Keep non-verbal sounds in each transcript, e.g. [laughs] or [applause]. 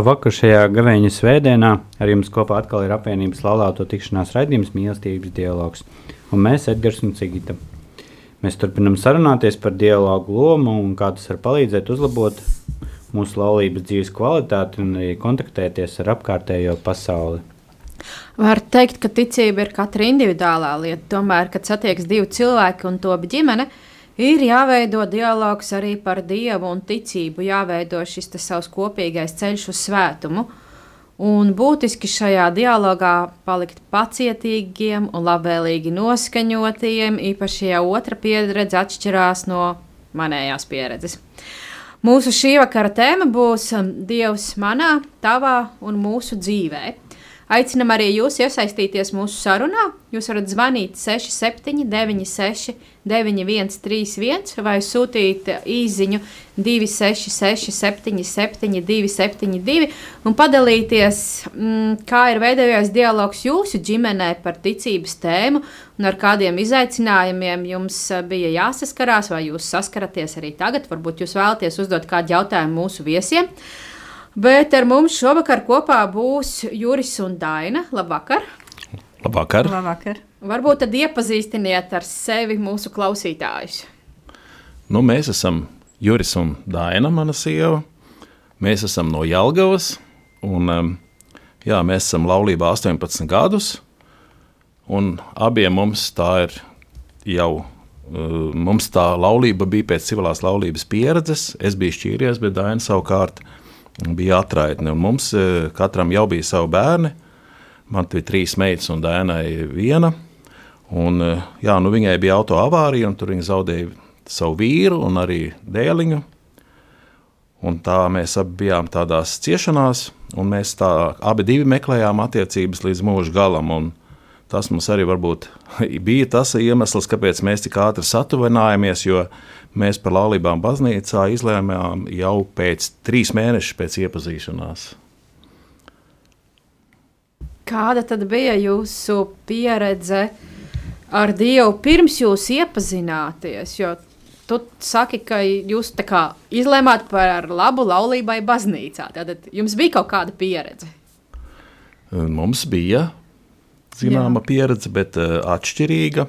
Labvakar šajā gaveņa svētdienā. Ar jums kopā atkal ir apvienības laulāto tikšanās raidījums mīlestības dialogs. Un mēs, Edgars un Cigita. Mēs turpinam sarunāties par dialogu lomu un kā tas var palīdzēt uzlabot mūsu laulības dzīves kvalitāti un arī kontaktēties ar apkārtējo pasauli. Var teikt, ka ticība ir katra individuālā lieta. Tomēr, kad satiekas divi cilvēki un top ģimene, Ir jāveido dialogs arī par dievu un ticību, jāveido šis savs kopīgais ceļš uz svētumu. Un būtiski šajā dialogā palikt pacietīgiem un labvēlīgi noskaņotiem, īpaši ja otra pieredze atšķirās no manējās pieredzes. Mūsu šī vakara tēma būs um, Dievs manā, tavā un mūsu dzīvē. Aicinam arī jūs iesaistīties mūsu sarunā. Jūs varat zvanīt 6796, 9131 vai sūtīt īsiņu 266, 77, 272 un padalīties, mm, kā ir veidojies dialogs jūsu ģimenē par ticības tēmu un ar kādiem izaicinājumiem jums eh, bija jāsaskarās, vai jūs saskaraties arī tagad. Varbūt jūs vēlaties uzdot kādu jautājumu mūsu viesiem. Bet ar mums šovakar kopā būs Juris un Daina. Labvakar! Labvakar! Labvakar. Varbūt tad iepazīstiniet ar sevi mūsu klausītājus. Nu, mēs esam Juris un Daina, mana sieva. Mēs esam no Jelgavas. Un, um, jā, mēs esam laulībā 18 gadus. Un abiem mums tā ir jau. Uh, mums tā laulība bija pēc civilās laulības pieredzes. Es biju šķīries, bet Daina savukārt uh, bija atraitne. Un mums e, katram jau bija savi bērni. Man bija trīs meitas un dēnai viena. Un, e, jā, nu viņai bija auto avārija, un tur viņa zaudēja savu vīru un arī dēliņu. Un tā mēs abi bijām tādās ciešanās, un mēs tā abi meklējām attiecības līdz mūža galam. Tas mums arī [laughs] bija tas iemesls, kāpēc mēs tik ātri satuvinājāmies, jo mēs par laulībām baznīcā izlēmām jau pēc trīs mēnešiem pēc iepazīšanās. Kāda tad bija jūsu pieredze ar Dievu pirms jūs iepazināties? Jo tu saki, ka jūs izlēmāt par labu laulībai baznīcā. Tad jums bija kaut kāda pieredze. Mums bija zināma Jā. pieredze, bet uh, atšķirīga.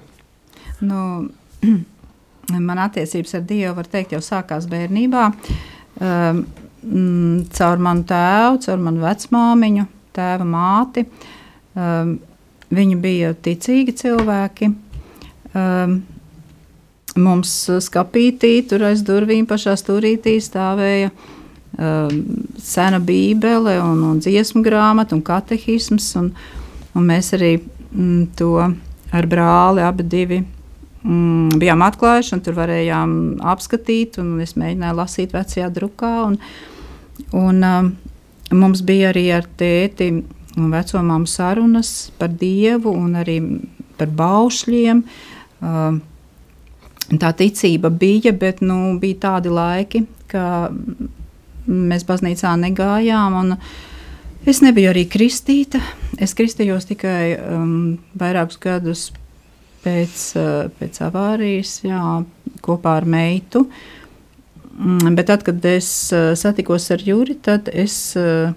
Nu, [clears throat] man attiecības ar Dievu, var teikt, jau sākās bērnībā. Um, caur manu tēvu, caur manu vecmāmiņu, tēva māti. Um, viņi bija ticīgi cilvēki. Um, mums skapītī, tur aiz durvīm pašā stūrītī stāvēja um, sena bībele un, un dziesmu grāmata un katehisms. Un, un mēs arī mm, to ar brāli abi divi mm, bijām atklājuši, un tur varējām apskatīt, un es mēģināju lasīt vecajā drukā. Un, un, um, mums bija arī ar tēti un vecumām sarunas par dievu un arī par baušļiem. Um, tā ticība bija, bet nu, bija tādi laiki, ka mēs baznīcā negājām. Un, Es nebiju arī kristīta. Es kristījos tikai um, vairākus gadus pēc, uh, pēc avārijas, jā, kopā ar meitu. Mm, bet tad, kad es uh, satikos ar Juri, tad es uh,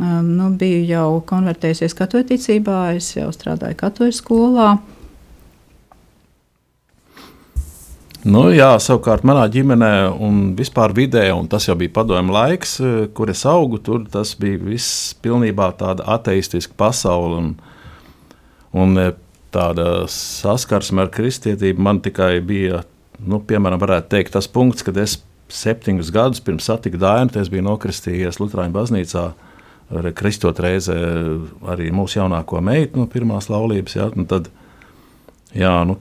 nu, biju jau konvertējusies katoļu ticībā, es jau strādāju katoļu skolā. Nu, jā, savukārt manā ģimenē un vispār vidē, un tas jau bija padomju laiks, eh, kur es augu, tur tas bija viss pilnībā tāda ateistiska pasaule. Un, un eh, tāda saskarsme ar kristietību man tikai bija, nu, piemēram, teikt, tas punkts, kad es septiņus gadus pirms satika Dainu, es biju nokristījies Lutāņu baznīcā kristot reizē arī mūsu jaunāko meitu no pirmās laulības. Ja, tad, jā, nu,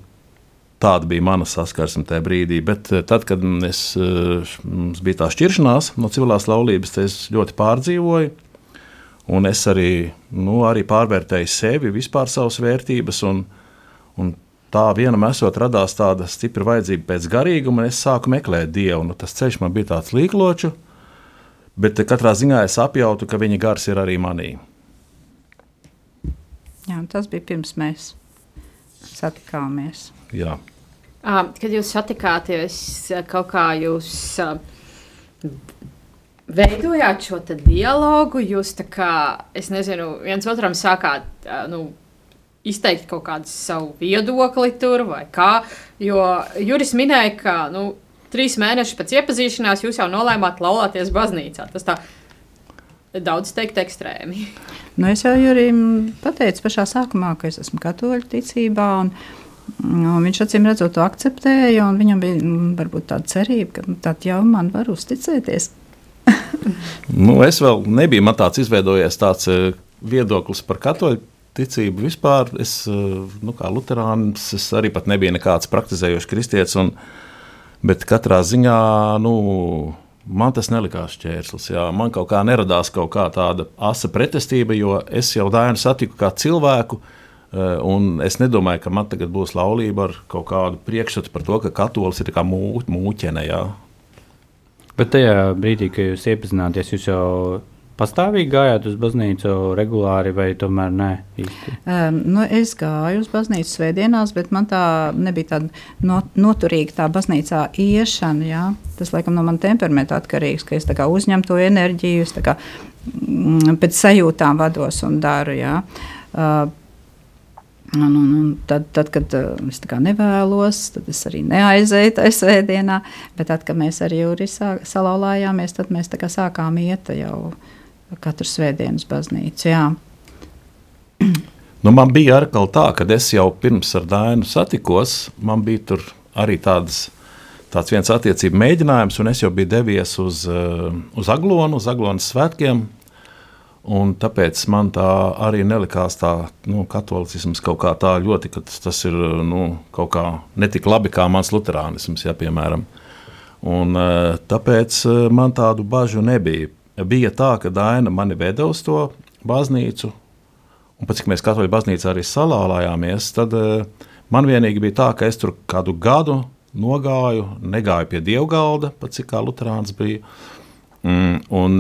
tāda bija mana saskarsme tajā brīdī. Bet eh, tad, kad es, eh, mums bija tā šķiršanās no civilās laulības, es ļoti pārdzīvoju. Un es arī, nu, arī pārvērtēju sevi, vispār savas vērtības. Un, un tā vienam esot radās tāda stipra vajadzība pēc garīguma, un es sāku meklēt dievu. Nu, tas ceļš man bija tāds līkločs, bet katrā ziņā es apjautu, ka viņa gars ir arī manī. Jā, tas bija pirms mēs satikāmies. Jā. Kad jūs satikāties, kaut kā jūs veidojāt šo dialogu, jūs tā kā, es nezinu, viens otram sākāt nu, izteikt kaut kādu savu viedokli tur vai kā. Jo Juris minēja, ka nu, trīs mēnešus pēc iepazīšanās jūs jau nolēmāt laulāties baznīcā. Tas tā daudz teikt ekstrēmi. Nu, es jau Jurim pateicu pašā sākumā, ka es esmu katoļu ticībā. Un, Nu, viņš acīm redzot, to akceptēja, un viņam bija nu, varbūt tāda cerība, ka nu, tad jau man var uzticēties. [laughs] nu, es vēl nebiju, man tāds izveidojies tāds uh, viedoklis par katoļu ticību vispār. Es, uh, nu, kā luterānis, es arī pat nebiju nekāds praktizējošs kristietis, un, bet katrā ziņā, nu, man tas nelikās šķērslis. Jā. Man kaut kā neradās kaut kā tāda asa pretestība, jo es jau Dānu satiku kā cilvēku, Eh, un es nedomāju, ka man tagad būs laulība ar kaut kādu priekšstatu par to, ka katolis ir kā mū, mūķene. Jā. Bet tajā brīdī, kad jūs iepazināties, jūs jau pastāvīgi gājāt uz baznīcu regulāri, vai tomēr ne? Īsti? Um, nu, es gāju uz baznīcu svētdienās, bet man tā nebija tāda not, noturīga tā baznīcā iešana. Jā. Tas, laikam, no manas temperamenta atkarīgs, ka es uzņemu to enerģiju, es kā, mm, pēc sajūtām vados un daru. Jā. Uh, Un, un, un tad, tad, kad es nevēlos, tad es arī neaizēju tajā svētdienā. Bet tad, kad mēs ar Jūri salauzāmies, tad mēs sākām iet jau katru svētdienas baznīcu. Jā. Nu, man bija arī tā, ka es jau pirms ar Dānu satikos, man bija arī tādas, tāds viens attiecību mēģinājums, un es jau biju devies uz, uh, uz Aglonu, uz Aglonas svētkiem Un tāpēc man tā arī nelikās tā, nu, katolicisms kaut kā tā ļoti, ka tas, tas ir nu, kaut kā netik labi kā mans luterānisms, ja, piemēram. Un, e, tāpēc man tādu bažu nebija. Bija tā, ka Daina mani veda uz to baznīcu, un pēc cik mēs katoļu baznīcā arī salālājāmies, tad e, man vienīgi bija tā, ka es tur kādu gadu nogāju, negāju pie dievgalda, pat cik kā luterāns bija. Mm, un,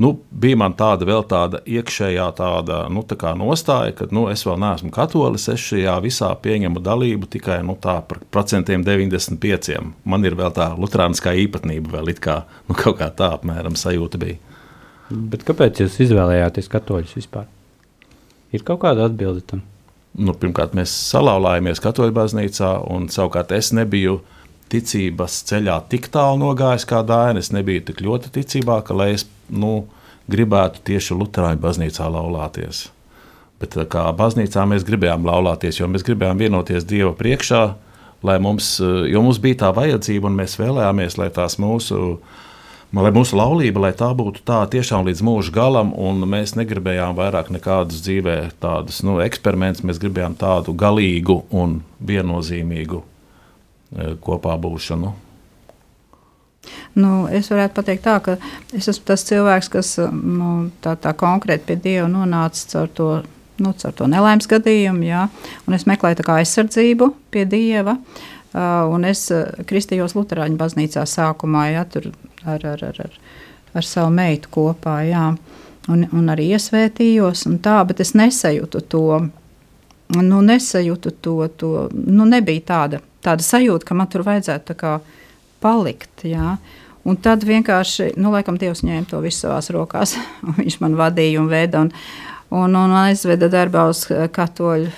nu, bija man tāda vēl tāda iekšējā tāda, nu, tā nostāja, ka nu, es vēl neesmu katolis. Es šajā visā pieņemu dalību tikai nu, par procentiem 95. Man ir vēl tā lutrāniskā īpatnība, vēl kā, nu, kaut kā tā apmēram sajūta bija. Bet kāpēc jūs izvēlējāties katoļus vispār? Ir kaut kāda atbilde tam? Nu, pirmkārt, mēs salauzāmies katoļu baznīcā, un savukārt es nebiju ticības ceļā tik tālu nogājis kā Dāna. Es nebiju tik ļoti ticībā, ka lai es nu, gribētu tieši Lutāņu baznīcā laulāties. Bet kā baznīcā mēs gribējām laulāties, jo mēs gribējām vienoties Dieva priekšā, lai mums, jo mums bija tā vajadzība, un mēs vēlējāmies, lai tās mūsu, lai mūsu laulība, lai tā būtu tā tiešām līdz mūža galam, un mēs negribējām vairāk nekādus dzīvē tādus nu, eksperimentus, mēs gribējām tādu galīgu un viennozīmīgu e, kopā būšanu. Nu, es varētu pateikt, tā, ka es esmu tas cilvēks, kas nu, tā, tā konkrēti pie Dieva nonāca caur to, nu, caur to nelaimes gadījumu. Jā, es meklēju aizsardzību pie Dieva. Uh, es kristījos Lutāņu baznīcā sākumā, ja tur ar, ar, ar, ar, ar savu meitu kopā. Jā. Un, un arī iesvētījos, un tā, bet es nesajūtu to. Nu, nesajūtu to, to nu, nebija tāda, tāda sajūta, ka man tur vajadzētu kā, uh, palikt. Jā. Un tad vienkārši, nu, laikam, Dievs ņēma to visu savās rokās. [laughs] Viņš man vadīja un veda un, un, un aizveda darbā uz katoļu,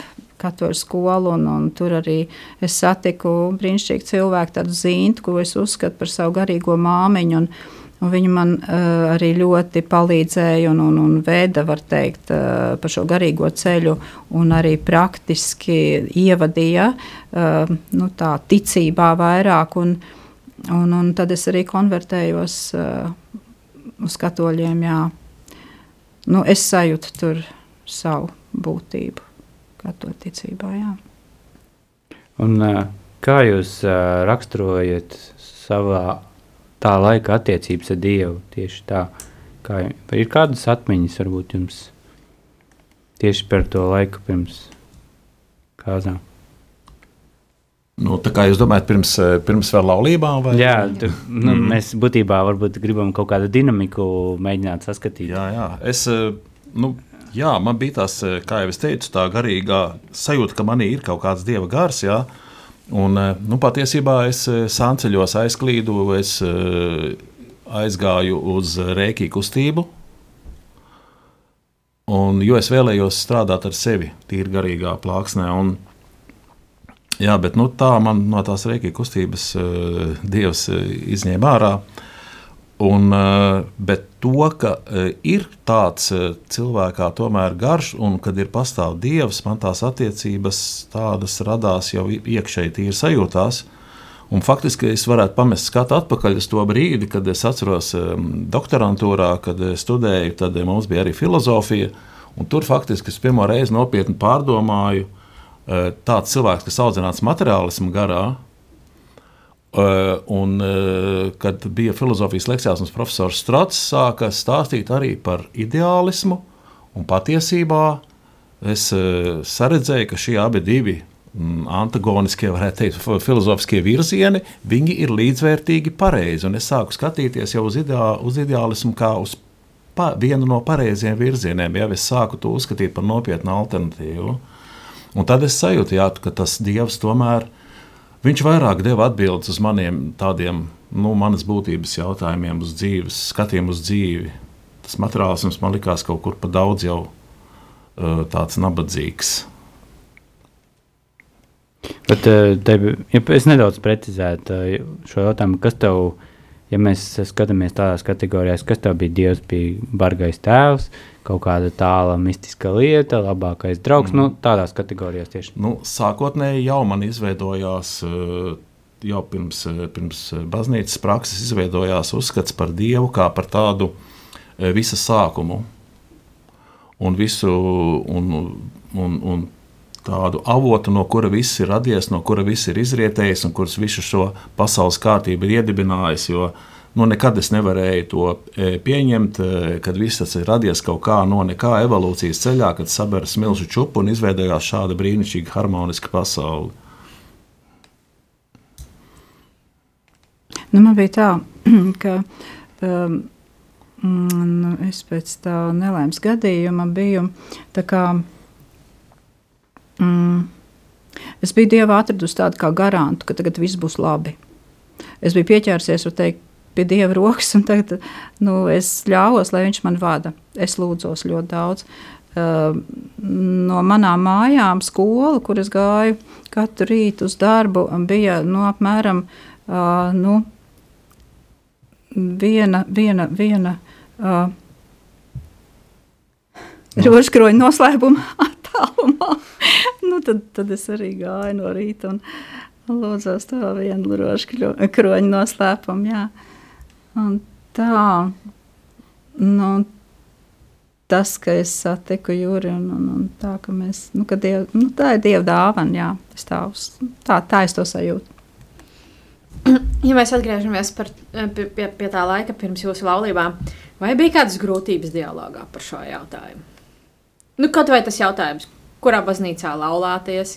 katoļu skolu. Un, un tur arī es satiku brīnišķīgu cilvēku, tādu zīntu, ko es uzskatu par savu garīgo māmiņu. Un, un viņa man uh, arī ļoti palīdzēja un, un, un veda, var teikt, uh, pa šo garīgo ceļu, un arī praktiski ievadīja uh, nu, tā ticībā vairāk. Un, uh, Un, un tad es arī konvertējos uh, uz katoļiem. Jā. nu, es sajūtu tur savu būtību, kā to ticībā. Jā. Un, uh, kā jūs uh, raksturojat savā tā laika attiecības ar Dievu? Tieši tā, kā ir kādas atmiņas varbūt jums tieši par to laiku pirms kāzām? Nu, tā kā jūs domājat, pirms, pirms vēl laulībā? Vai? Jā, tu, nu, mm. mēs būtībā gribam kaut kādu dinamiku mēģināt saskatīt. Jā, jā. Es, nu, jā, man bija tās, kā jau es teicu, tā garīgā sajūta, ka manī ir kaut kāds dieva gars. Jā. Un, nu, patiesībā es sānceļos aizklīdu, es aizgāju uz rēkī kustību. Un, jo es vēlējos strādāt ar sevi, tīri garīgā plāksnē. Un, Jā, bet nu, tā man no tās rēkīja kustības uh, Dievs uh, izņēma ārā. Un, uh, bet to, ka ir tāds cilvēkā tomēr garš, un kad ir pastāv Dievs, man tās attiecības tādas radās jau iekšēji tīri sajūtās. Un faktiski es varētu pamest skatu atpakaļ uz to brīdi, kad es atceros um, doktorantūrā, kad studēju, tad mums bija arī filozofija. Tur faktiski es pirmo reizi nopietni pārdomāju, uh, Eh, tāds cilvēks, kas audzināts materiālismu garā. Uh, un, uh, kad bija filozofijas lekcijās, mums profesors Strats sāka stāstīt arī par ideālismu. Patiesībā es saredzēju, ka šie abi divi mm, antagoniskie, varētu teikt, filozofiskie virzieni, viņi ir līdzvērtīgi pareizi. Un es sāku skatīties jau uz, ideā, uz ideālismu kā uz pa, vienu no pareiziem virzieniem. Jau es sāku to uzskatīt par nopietnu alternatīvu. Uh, Un tad es sajūtu, jā, ka tas Dievs tomēr viņš vairāk deva atbildes uz maniem tādiem, nu, manas būtības jautājumiem, uz dzīves, skatiem uz dzīvi. Tas materiālisms man likās kaut kur pa daudz jau uh, tāds nabadzīgs. Bet, te, ja es nedaudz precizētu šo jautājumu, kas tev, ja mēs skatāmies tādās kategorijās, kas tev bija Dievs, bija bargais tēvs, uh, kaut kāda tāla mistiska lieta, labākais draugs. Mm. Nu, tādās kategorijās tieši. Nu, sākotnēji jau man izveidojās. Eh, jau pirms, eh, pirms baznīcas prakses izveidojās uzskats par Dievu kā par tādu eh, visa sākumu un, visu, un, un, un tādu avotu, no kura viss ir radies, no kura viss ir izrietējis un kurš visu šo pasaules kārtību ir iedibinājis. Jo uh, Nu, nekad es nevarēju to e, pieņemt, e, kad viss tas ir radies kaut kā no nekā evolūcijas ceļā, kad saberas milzu čupu un izveidojās šāda brīnišķīga, harmoniska pasaule. Nu, man bija tā, [clears throat] ka um, nu, es pēc tā nelaimes gadījuma biju tā kā. Mm, es biju Dievā atradusi tādu kā garantu, ka tagad viss būs labi. Es biju pieķērsies, var teikt, pie dieva rokas, un tagad nu, es ļāvos, lai viņš man vada. Es lūdzos ļoti daudz. No manām mājām, skola, kur es gāju katru rītu uz darbu, bija nu, apmēram nu, viena, viena, viena uh, rožkroņa noslēpuma attālumā. [laughs] nu, tad, tad es arī gāju no rīta un lūdzos to vienu rožkroņa noslēpumu. Jā. Tā, nu, tas, ka es satiku Juri un, un, un tā, ka mēs, nu, ka diev, nu, tā ir Dieva dāvana, jā, es tā, uz, tā, tā es to sajūtu. [clears throat] Ja mēs atgriežamies par, pie, pie, pie tā laika pirms jūsu laulībām, vai bija kādas grūtības dialogā par šo jautājumu? Nu, kaut vai tas jautājums, kurā baznīcā laulāties?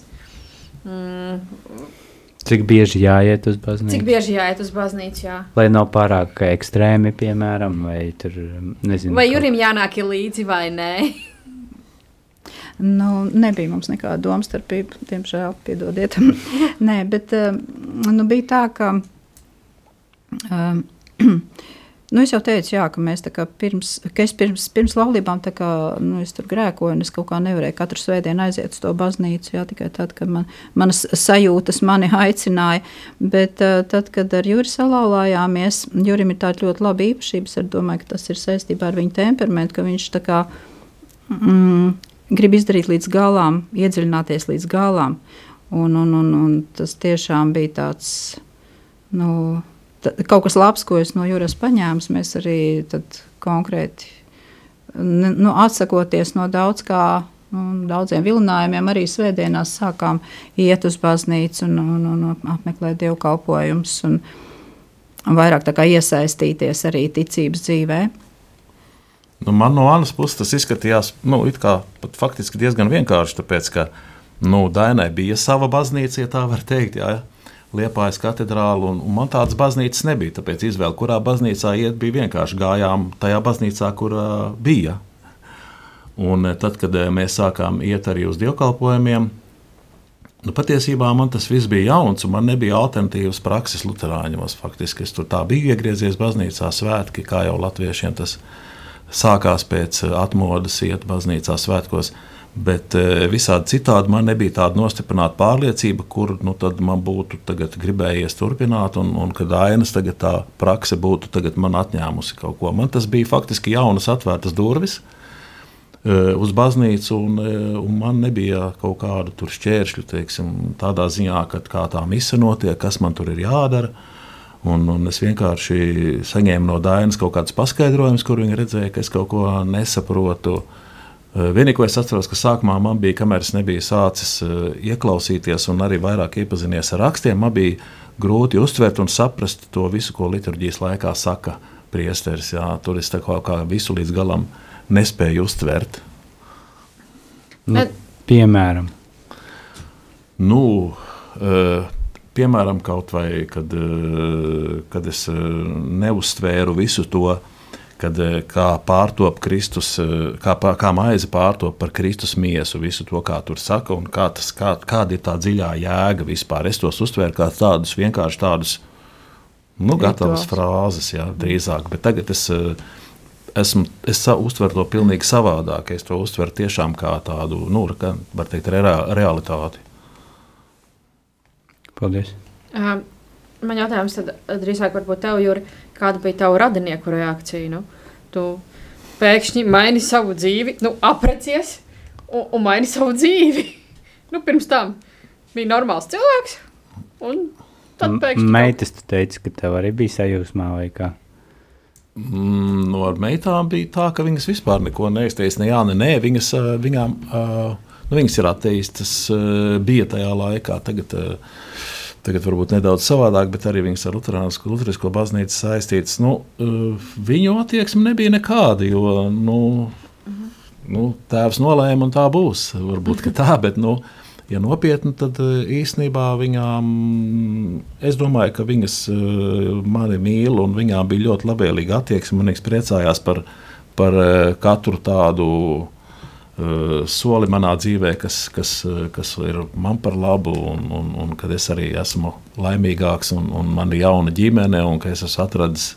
Mm, Cik bieži jāiet uz baznīcu? Cik bieži jāiet uz baznīcu? Jā. Lai nav pārāk ekstrēmi, piemēram, vai tur nezinu. Vai Jurim jānāk līdzi vai nē? Nu, nebija mums nekāda domstarpība, diemžēl, piedodiet. [laughs] Nē, bet nu, bija tā, ka [clears throat] um, Nu, es jau teicu, jā, ka mēs pirms, ka pirms, pirms laulībām kā, nu, tur grēkoju, un es kaut kā nevarēju katru svētdienu aiziet uz to baznīcu. Jā, tikai tad, kad man, manas sajūtas mani aicināja. Bet tad, kad ar Juri salauzāmies, Jurim ir tāda ļoti laba īpašība. Es domāju, ka tas ir saistībā ar viņa temperamentu, ka viņš kā, mm, grib izdarīt līdz galam, iedziļināties līdz galam. Un, un, un, un tas tiešām bija tāds. Nu, kaut kas labs, ko es no jūras paņēmu, mēs arī konkrēti nu, atsakoties no daudz kā. Un daudziem vilinājumiem arī svētdienās sākām iet uz baznīcu un, un, un, un apmeklēt dievkalpojumus un, un vairāk iesaistīties arī ticības dzīvē. Nu, man no manas puses tas izskatījās nu, faktiski diezgan vienkārši, tāpēc ka nu, Dainai bija sava baznīca, ja tā var teikt. Jā, Liepājas katedrāla, un, un man tādas baznīcas nebija. Tāpēc izvēle, kurā baznīcā iet, bija vienkārši gājām tajā baznīcā, kur uh, bija. Un tad, kad mēs sākām iet arī uz dievkalpojumiem, nu, patiesībā man tas viss bija jauns, un man nebija alternatīvas prakses Lutāņos. Faktiski es tur tā biju iegriezies baznīcā svētki, kā jau latviešiem tas sākās pēc atmodas, iet baznīcā svētkos. Bet e, visādi citādi man nebija tāda nostiprināta pārliecība, kur nu, man būtu gribējies turpināt, un, un kad ainas tagad tā prakse būtu man atņēmusi kaut ko. Man tas bija faktiski jaunas, atvērtas durvis e, uz baznīcu, un, e, un man nebija kaut kādu šķēršļu, teiksim, tādā ziņā, kā tā mise notiek, kas man tur ir jādara. Un, un es vienkārši saņēmu no Dainas kaut kādus paskaidrojumus, kur viņi redzēja, ka es kaut ko nesaprotu. Uh, Eh, vienīgo es atceros, ka sākumā man bija, kamēr es nebiju sācis eh, ieklausīties un arī vairāk iepazinies ar rakstiem, man bija grūti uztvert un saprast to visu, ko liturģijas laikā saka priesteris. Jā, tur es kā, kā visu līdz galam nespēju uztvert. Nu, piemēram, nu, uh, piemēram, kaut vai kad, kad es neuztvēru visu to, kad eh, kā pārtop Kristus, eh, kā, kā maize pārtop par Kristus miesu, visu to, kā tur saka, un kā tas, kā, kāda ir tā dziļā jēga vispār. Es tos uztvēru kā tādus vienkārši tādus, nu, gatavas frāzes, jā, drīzāk, bet tagad es, eh, esmu, es uztveru to pilnīgi savādāk, es to uztveru tiešām kā tādu, nu, kā, var teikt, re, realitāti. Paldies. Uh, man jautājums tad drīzāk varbūt tev, Juri, kāda bija tava radinieku reakcija? Nu, tu pēkšņi maini savu dzīvi, nu, aprecies un, un maini savu dzīvi. [laughs] nu, pirms tam bija normāls cilvēks, un tad pēkšņi... Meitas, tu teici, ka tev arī bija sajūsmā vai kā? Mm, no nu, ar meitām bija tā, ka viņas vispār neko neizteica. Ne jā, ne nē, viņas, viņām, uh, nu, viņas ir ateistas, uh, bija tajā laikā. Tagad, uh, Tagad varbūt nedaudz savādāk, bet arī viņas ar Lutherisko baznīcu saistītas. Nu, eh, viņu attieksme nebija nekāda, jo nu, nu, tēvs nolēma, un tā būs. Varbūt tā, bet, nu, ja nopietni, tad eh, īstenībā viņām, es domāju, ka viņas eh, mani mīl, un viņām bija ļoti labvēlīga attieksme. Viņas priecājās par, par katru tādu soli manā dzīvē, kas, kas, eh, kas ir man par labu, un, un, un kad es arī esmu laimīgāks, un, un man ir jauna ģimene, un ka es esmu atradis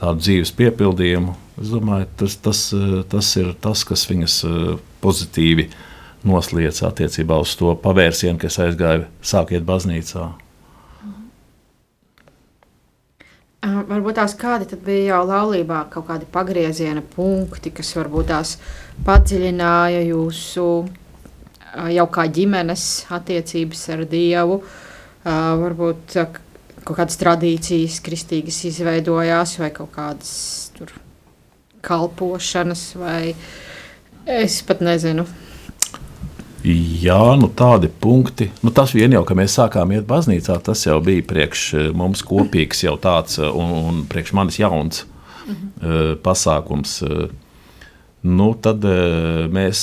tādu dzīves piepildījumu. Es domāju, tas, tas, eh, tas ir tas, kas viņas pozitīvi nosliec attiecībā uz to pavērsienu, kas aizgāja sākiet baznīcā. Varbūt tās kādi bija jau laulībā kaut kādi pagrieziena punkti, kas varbūt tās padziļināja jūsu jau kā ģimenes attiecības ar Dievu. Varbūt kaut kādas tradīcijas kristīgas izveidojās vai kaut kādas tur kalpošanas vai es pat nezinu. Jā, nu tādi punkti. Nu, tas vien jau, ka mēs sākām iet baznīcā, tas jau bija priekš eh, mums kopīgs, jau tāds eh, un, un priekš manis jauns mhm. uh, pasākums. Nu, tad mēs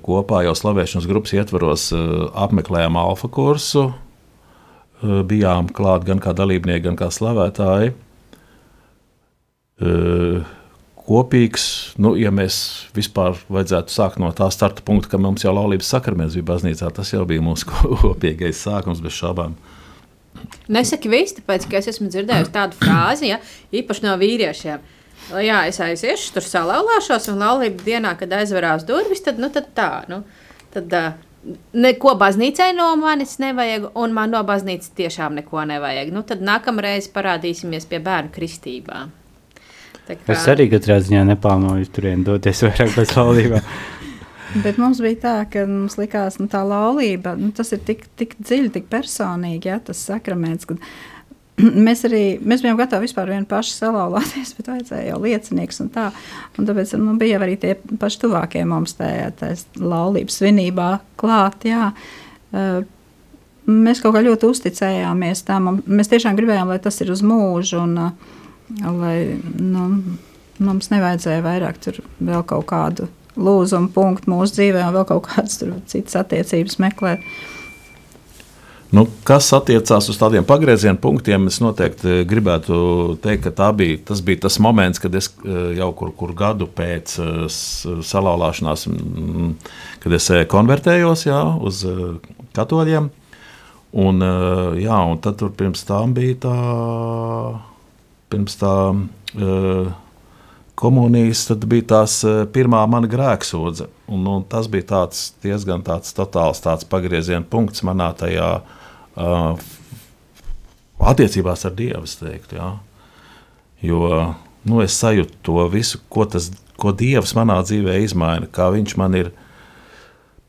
kopā jau slavēšanas grupas ietvaros apmeklējām alfa kursu. Bijām klāt gan kā dalībnieki, gan kā slavētāji. Kopīgs, nu, ja mēs vispār vajadzētu sākt no tā starta punkta, ka mums jau laulības sakraments bija baznīcā, tas jau bija mūsu [laughs] kopīgais sākums bez šābām. Nesaki viss, tāpēc, ka es esmu dzirdējusi tādu frāzi, ja, īpaši no vīriešiem. Jā, es aiziešu, tur salauzāšos, un laulības dienā, kad aizverās durvis, tad, nu, tad tā, nu, tad uh, neko baznīcai no manis nevajag, un man no baznīcas tiešām neko nevajag. Nu, tad nākamreiz parādīsimies pie bērnu kristībām. Kā... Es arī katrā ziņā neplānoju turien doties vairāk pēc laulībām. [laughs] Bet mums bija tā, ka mums likās, ka nu, tā laulība nu, tas ir tik, tik dziļi, tik personīgi, ja, tas sakraments. Kad, [clears throat] mēs arī mēs bijām gatavi vispār vienu pašu salauzties, [laughs] bet vajadzēja jau liecinieks un tā. Un tāpēc nu, bija arī tie paši tuvākie mums tajā laulības svinībā klāt. Jā. Mēs kaut kā ļoti uzticējāmies tam. Mēs tiešām gribējām, lai tas ir uz mūžu. Un, uh, lai nu, mums nevajadzēja vairāk tur vēl kaut kādu lūzumu punktu mūsu dzīvē, un vēl kaut kādas citas attiecības meklēt. Nu, kas attiecās uz tādiem pagrieziena punktiem, es noteikti gribētu teikt, ka bija, tas bija tas moments, kad es eh, jau kur, kur gadu pēc eh, salauzšanās, kad es eh, konvertējos jā, uz katoļiem. Un, jā, un tad pirms tam bija tā, pirms tā komunijas, tad bija tās eh, pirmā mana grēksūdze. Un, un tas bija tāds diezgan tāds totāls tāds pagrieziena punkts manā tajā uh, attiecībās ar Dievu. Teiktu, ja. Jo nu, es sajūtu to visu, ko, tas, ko Dievs manā dzīvē izmaina, kā Viņš man ir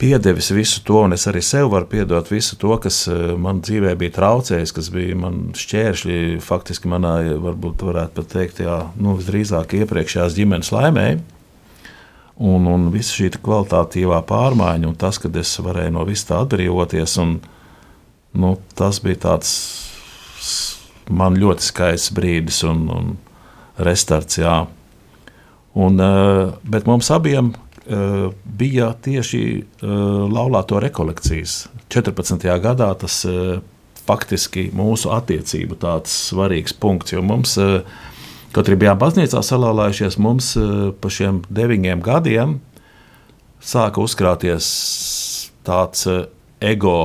piedevis visu to, un es arī sev varu piedot visu to, kas eh, man dzīvē bija traucējis, kas bija man šķēršļi, faktiski manā, varbūt varētu pat teikt, jā, nu, drīzāk iepriekšējās ģimenes laimē. Un, un visa šī kvalitatīvā pārmaiņa, un tas, ka es varēju no vis tā atbrīvoties, un, nu, tas bija tāds man ļoti skaists brīdis un, un restarts. Jā. Un, eh, bet mums abiem bija tieši eh, laulāto rekolekcijas. 14. gadā tas eh, faktiski mūsu attiecību tāds svarīgs punkts, jo mums, kaut arī bijām baznīcā salauzājušies, mums pa šiem deviņiem gadiem sāka uzkrāties tāds ego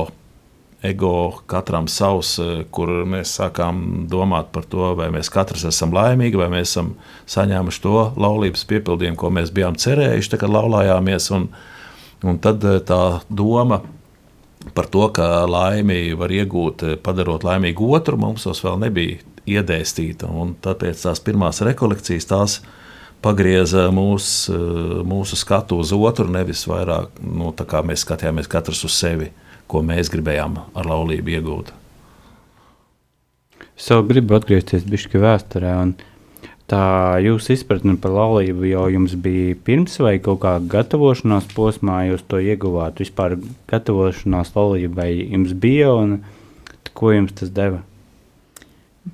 ego katram savs, eh, kur mēs sākām domāt par to, vai mēs katrs esam laimīgi, vai mēs esam saņēmuši to laulības piepildījumu, ko mēs bijām cerējuši, kad laulājāmies. Un, un tad eh, tā doma par to, ka laimi var iegūt, eh, padarot laimīgu otru, mums tos vēl nebija iedēstīta. Tāpēc tās pirmās rekolekcijas tās pagrieza mūs, mūsu skatu uz otru, nevis vairāk nu, tā kā mēs skatījāmies katrs uz sevi ko mēs gribējām ar laulību iegūt. Es vēl gribu atgriezties pie vēsturē. Tā jūsu izpratne par laulību jau jums bija pirms vai kaut kā gatavošanās posmā, jūs to ieguvāt. Vispār gatavošanās laulībai jums bija un ko jums tas deva?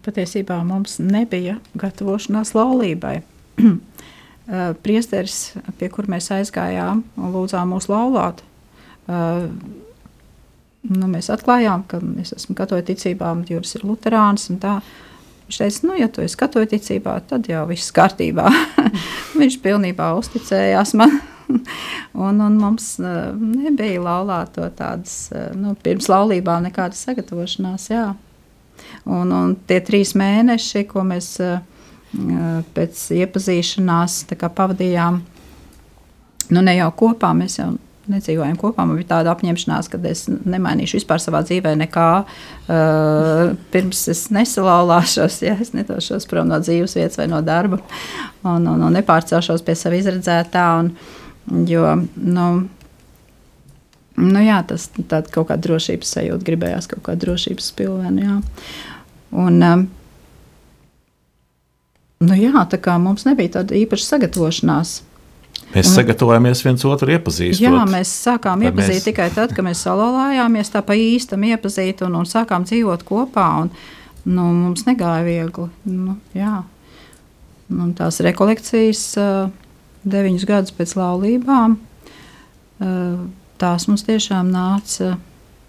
Patiesībā mums nebija gatavošanās laulībai. [clears throat] Priesteris, pie kur mēs aizgājām un lūdzām mūs laulāt, nu, mēs atklājām, ka es esmu katoļu ticībā, un Juris ir luterāns. Viņš teica, nu, ja tu esi katoļu ticībā, tad jau viss kārtībā. [laughs] Viņš pilnībā uzticējās man. [laughs] un, un mums uh, nebija laulāto tādas, uh, nu, pirms laulībām nekādas sagatavošanās. Jā. Un, un tie trīs mēneši, ko mēs uh, pēc iepazīšanās pavadījām, nu ne jau kopā, mēs jau nedzīvojam kopā. Man bija tāda apņemšanās, ka es nemainīšu vispār savā dzīvē nekā uh, pirms es nesalauzāšos, ja es nedošos prom no dzīves vietas vai no darba un, un, un nepārcelšos pie sava izredzētā. Un, jo, nu, Nu jā, tas ir kaut kāda drošības sajūta, gribējās kaut kādu drošības pilvenu. Un, um, nu jā, tā kā mums nebija tāda īpaša sagatavošanās. Mēs un, sagatavojamies viens otru iepazīstot. Jā, mēs sākām iepazīt mēs... tikai tad, kad mēs salolājāmies, tā pa īstam iepazīt un, un sākām dzīvot kopā. Un, nu, mums negāja viegli. Nu, jā. un tās rekolekcijas deviņus gadus pēc laulībām, tās mums tiešām nāca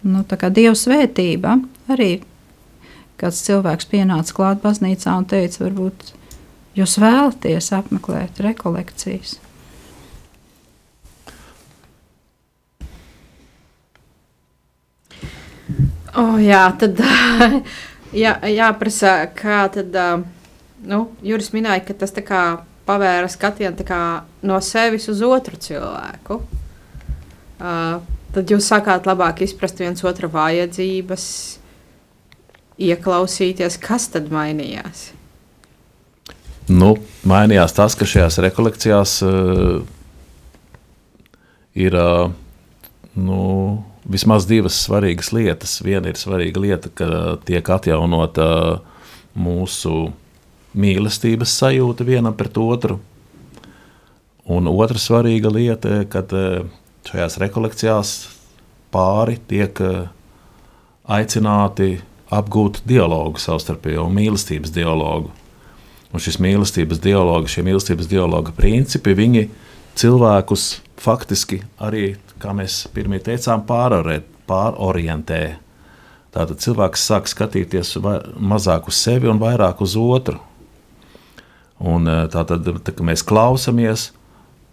nu, kā dieva svētība. Arī kāds cilvēks pienāca klāt baznīcā un teica, varbūt jūs vēlaties apmeklēt rekolekcijas. Oh, jā, tad [laughs] jā, jāprasa, kā tad, nu, Juris minēja, ka tas tā kā pavēra skatienu no sevis uz otru cilvēku. Uh, tad jūs sākāt labāk izprast viens otra vajadzības, ieklausīties, kas tad mainījās. Nu, mainījās tas, ka šajās rekolekcijās uh, ir uh, nu, vismaz divas svarīgas lietas. Viena ir svarīga lieta, ka tiek atjaunota mūsu mīlestības sajūta vienam pret otru. Un otra svarīga lieta, kad eh, šajās rekolekcijās pāri tiek eh, aicināti apgūt dialogu savstarpējo mīlestības dialogu. Un šis mīlestības dialogs, šie mīlestības dialoga principi, viņi cilvēkus faktiski arī, kā mēs pirmie teicām, pārorēt, pārorientē. Tātad cilvēks sāk skatīties mazāk uz sevi un vairāk uz otru. Un eh, tātad, tā, mēs klausāmies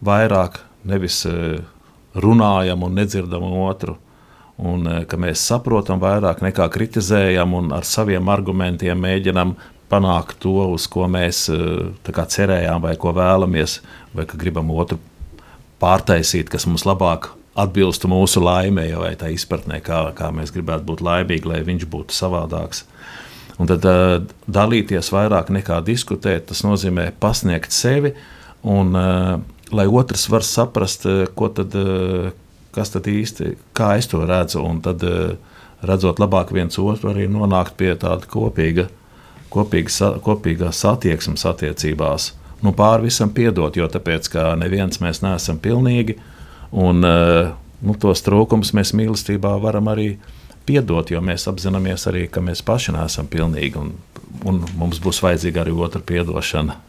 vairāk, nevis eh, runājam un nedzirdam otru, un eh, mēs saprotam vairāk nekā kritizējam un ar saviem argumentiem mēģinam panākt to, uz ko mēs kā, cerējām vai ko vēlamies, vai ka gribam otru pārtaisīt, kas mums labāk atbilstu mūsu laimē, vai tā izpratnē, kā, kā mēs gribētu būt laimīgi, lai viņš būtu savādāks. Un tad uh, dalīties vairāk nekā diskutēt, tas nozīmē pasniegt sevi, un uh, lai otrs var saprast, uh, ko tad, uh, kas tad īsti, kā es to redzu, un tad uh, redzot labāk viens otru, arī nonākt pie tāda kopīga, kopīga, kopīgās attieksmes attiecībās nu, pāri visam piedot, jo tāpēc, ka neviens mēs neesam pilnīgi, un eh, nu, tos trūkumus mēs mīlestībā varam arī piedot, jo mēs apzināmies arī, ka mēs paši neesam pilnīgi, un, un mums būs vajadzīga arī otra piedošana.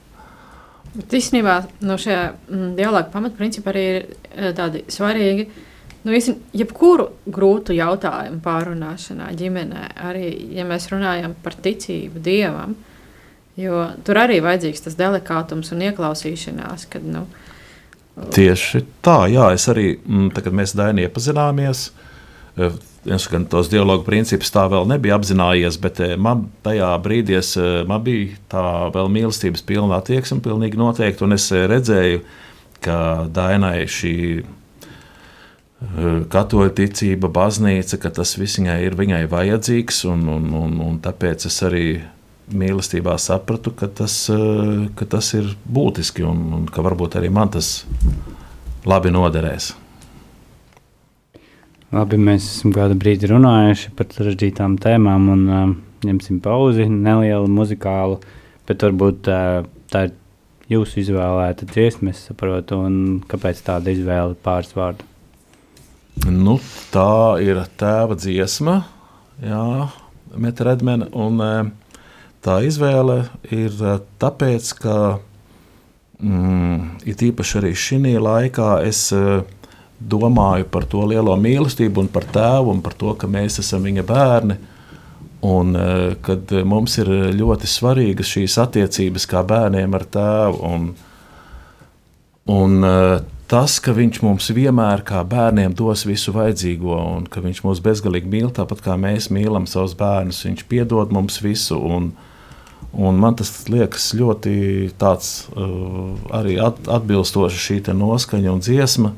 Bet īstenībā no šie mm, dialogu pamatprincipi arī ir eh, tādi svarīgi. Nu, īsten, jebkuru grūtu jautājumu pārunāšanā ģimenē, arī ja mēs runājam par ticību dievam, uh, Jo tur arī vajadzīgs tas delikātums un ieklausīšanās. Kad, nu, Tieši tā, jā, es arī, mm, tā, kad mēs Daini iepazināmies, eh, es gan tos dialogu principus tā vēl nebija apzinājies, bet eh, man tajā brīdī es, eh, man bija tā vēl mīlestības pilna attieksme, pilnīgi noteikti, un es redzēju, ka Dainai šī katoļa ticība, baznīca, ka tas viņai ir viņai vajadzīgs, un, un, un, un tāpēc es arī mīlestībā sapratu, ka tas, eh, ka tas ir būtiski un, un ka varbūt arī man tas labi noderēs. Labi, mēs esam kādu brīdi runājuši par sarežģītām tēmām un uh, ņemsim pauzi, nelielu muzikālu, bet varbūt uh, tā ir jūsu izvēlēta dziesma, es saprotu, un kāpēc tāda izvēle pāris vārdu? Nu, tā ir tēva dziesma, jā, Meta Redmena, un uh, tā izvēle ir eh, tāpēc, ka mm, it īpaši arī šī laikā es eh, domāju par to lielo mīlestību un par tēvu un par to, ka mēs esam viņa bērni. Un eh, kad mums ir ļoti svarīgas šīs attiecības kā bērniem ar tēvu. Un, un tas, ka viņš mums vienmēr kā bērniem dos visu vajadzīgo, un ka viņš mūs bezgalīgi mīl, tāpat kā mēs mīlam savus bērnus, viņš piedod mums visu. Un, uh, Un man tas liekas ļoti tāds, uh, arī atbilstoši šī noskaņa un dziesma.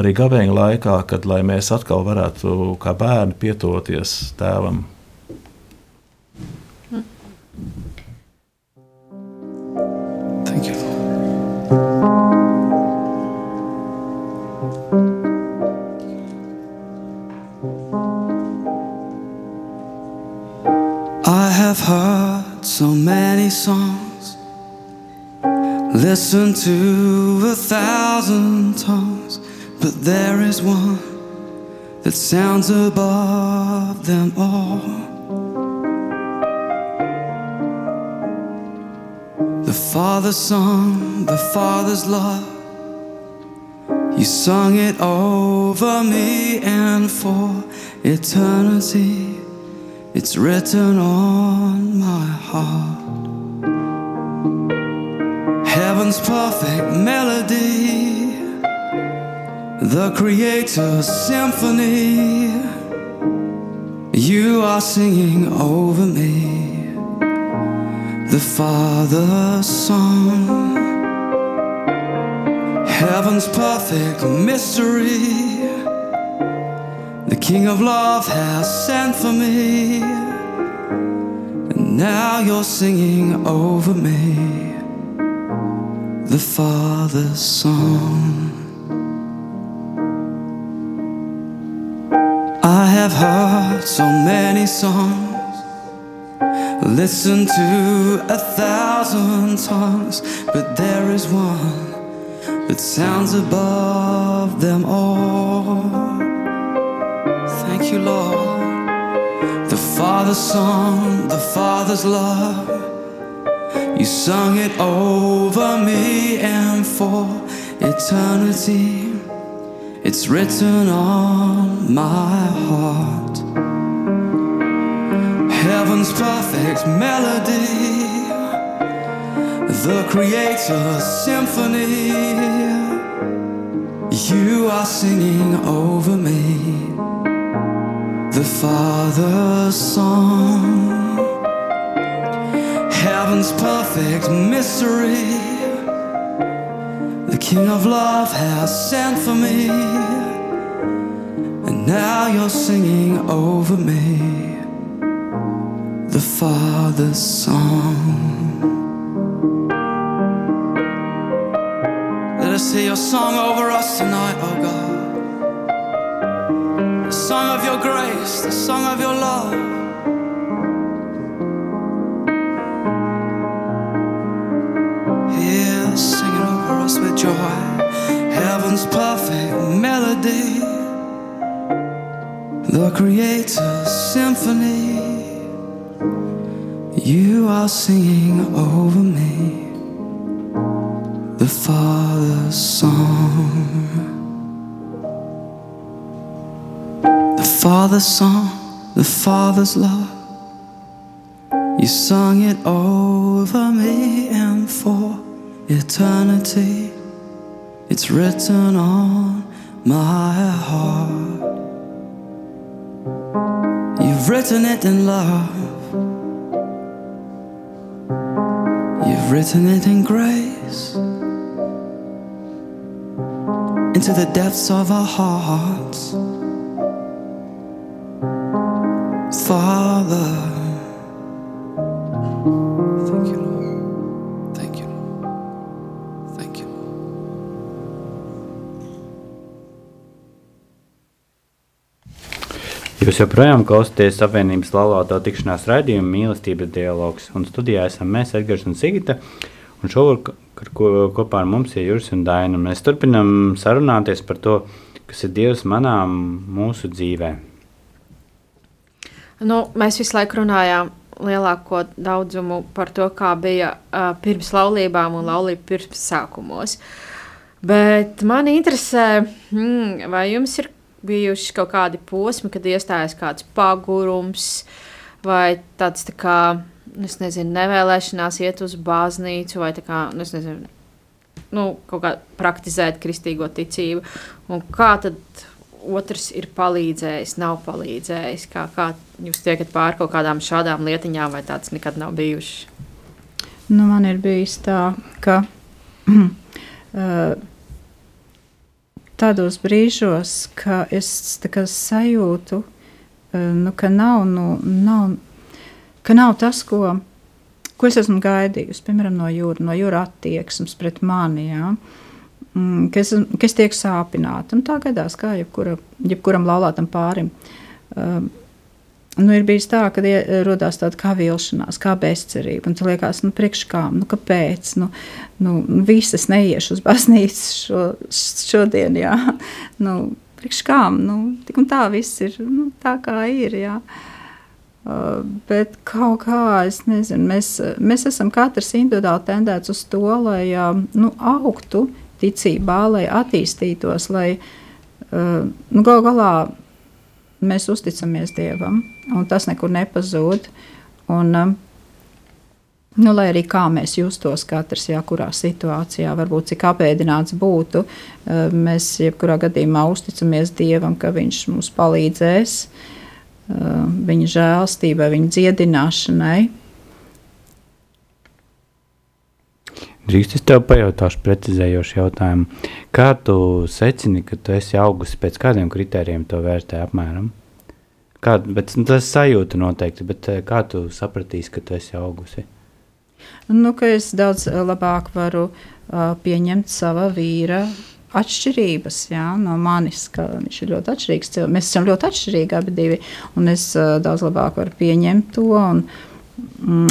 Arī gabeņa laikā, kad mēs atkal varētu kā bērni pietuvoties tēvam. Thank you. I have heard so many songs, listen to a thousand tongues, but there is one that sounds above them all. The Father's song, the Father's love. You sung it over me and for eternity. It's written on my heart. Heaven's perfect melody, the Creator's symphony. You are singing over me, the Father's song. Heaven's perfect mystery the King of Love has sent for me, and now you're singing over me the Father's song. I have heard so many songs, Listen to a thousand tongues, but there is one that sounds above them all. Father's song, the Father's love. You sung it over me and for eternity. It's written on my heart. Heaven's perfect melody, the Creator's symphony. You are singing over me the Father's song. Heaven's perfect mystery, the King of love has sent for me, and now you're singing over me the Father's song. Let us hear your song over us tonight, oh God. The song of your grace, the song of your love. Here, singing over us with joy, heaven's perfect melody, the Creator's symphony. You are singing over me the Father's song. Father's song, the Father's love. You sung it over me and for eternity. It's written on my heart. You've written it in love. You've written it in grace into the depths of our hearts. Father, thank you, Lord. Thank you, Lord. Thank you, Lord. Jūs joprojām klausāties Savienības laulāto tikšanās raidījumu mīlestības dialogs. Un studijā esam mēs, Edgars un Sigita. Un šovakar ko, kopā ar mums ir Juris un Daina. Mēs turpinam sarunāties par to, kas ir Dievs manām mūsu dzīvē. Nu, mēs visu laiku runājām lielāko daudzumu par to, kā bija uh, pirms laulībām un laulību pirms sākumos. Bet man interesē, mm, vai jums ir bijuši kaut kādi posmi, kad iestājas kāds pagurums vai tāds tā kā, es nezinu, nevēlēšanās iet uz baznīcu vai tā kā, nu, es nezinu, nu, kaut kā praktizēt kristīgo ticību. Un kā tad otrs ir palīdzējis, nav palīdzējis? Kā, kā jūs tiekat pāri kaut kādām šādām lietiņām, vai tāds nekad nav bijušas? Nu, man ir bijis tā, ka [clears throat] uh, tādos brīžos, ka es kā, sajūtu, uh, nu, ka, nav, nu, nav, ka nav tas, ko, ko es esmu gaidījusi, piemēram, no jūras, no jūras attieksmes pret mani. Ja? Mm, ka es, ka es tiek sāpināta. Un tā gadās, kā jebkura, jebkuram laulātam pārim. Uh, Nu, ir bijis tā, ka radās tāda kā vilšanās, kā bezcerība. Un tas liekas, nu, priekškām, nu, kāpēc? Nu, nu, visas neiešu uz baznīcu šo, šodien, jā. Nu, priekškām, nu, tik un tā viss ir nu, tā, kā ir, jā. Uh, bet kaut kā, es nezinu, mēs, mēs esam katrs individuāli tendēts uz to, lai uh, nu, augtu ticībā, lai attīstītos, lai uh, nu, gal galā mēs uzticamies Dievam, un tas nekur nepazūd. Un, um, Nu, lai arī kā mēs justos, katrs jā, kurā situācijā, varbūt cik apēdināts būtu, uh, mēs jebkurā gadījumā uzticamies Dievam, ka Viņš mums palīdzēs, Viņa žēlstībai, Viņa dziedināšanai. Drīkst es tev pajautāšu precizējošu jautājumu. Kā tu secini, ka tu esi augusi pēc kādiem kritērijiem to vērtē apmēram? Kā, bet, nu, tas sajūta noteikti, bet eh, kā tu sapratīsi, ka tu esi augusi? Nu, es daudz eh, labāk varu uh, pieņemt sava vīra atšķirības jā, no manis. Viņš ir ļoti atšķirīgs. Mēs esam ļoti atšķirīgi abi divi. Es uh, daudz labāk varu pieņemt to. Un, mm,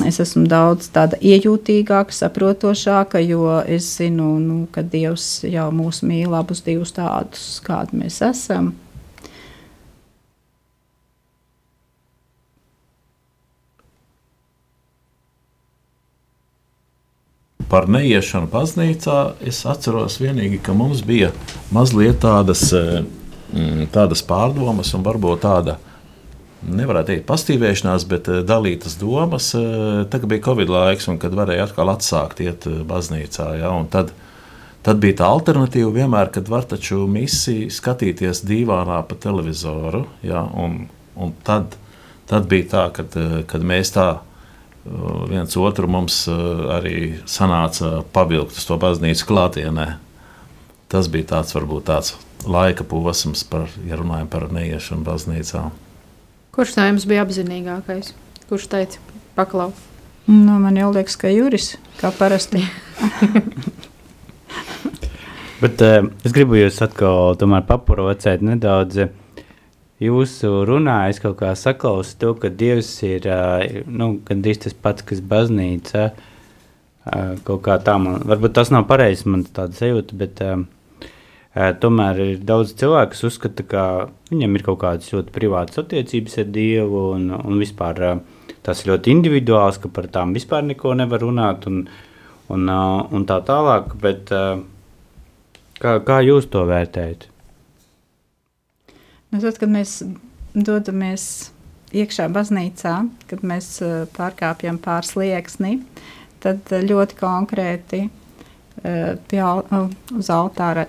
es esmu daudz tāda iejūtīgāka, saprotošāka, jo es zinu, nu, ka Dievs jau mūs mīl abus divus tādus, kādi mēs esam. par neiešanu baznīcā es atceros vienīgi, ka mums bija mazliet tādas, eh, mm, tādas pārdomas un varbūt tāda. Nevarētu teikt, pastīvēšanās, bet eh, dalītas domas. eh, Tagad bija Covid laiks, un kad varēja atkal atsākt iet eh, baznīcā. Ja, tad, tad bija tā alternatīva vienmēr, kad var taču misiju skatīties dīvānā pa televizoru. Ja, un, un tad, tad bija tā, kad, kad mēs tā viens otru mums arī sanāca pavilkt uz to baznīcu klātienē. Tas bija tāds varbūt tāds laika posms, par, ja runājam par neiešanu baznīcā. Kurš no jums bija apzinīgākais? Kurš teica, paklau? Nu, man jau liekas, ka Juris, kā parasti. [laughs] Bet uh, es gribu jūs atkal tomēr paprovocēt nedaudz. Jūsu runā es kaut kā saklausu to, ka Dievs ir uh, nu, gandrīz tas pats, kas baznīca. Uh, kaut kā tā man, varbūt tas nav pareizi, man tāda sajūta, bet uh, tomēr ir daudz cilvēku, kas uzskata, ka viņiem ir kaut kādas ļoti privātas attiecības ar Dievu un, un vispār tas ir ļoti individuāls, ka par tām vispār neko nevar runāt un, un, un tā tālāk, bet kā, kā jūs to vērtējat? Nu, tad, kad mēs dodamies iekšā baznīcā, kad mēs pārkāpjam pāri slieksni, tad ļoti konkrēti pie, uz altāra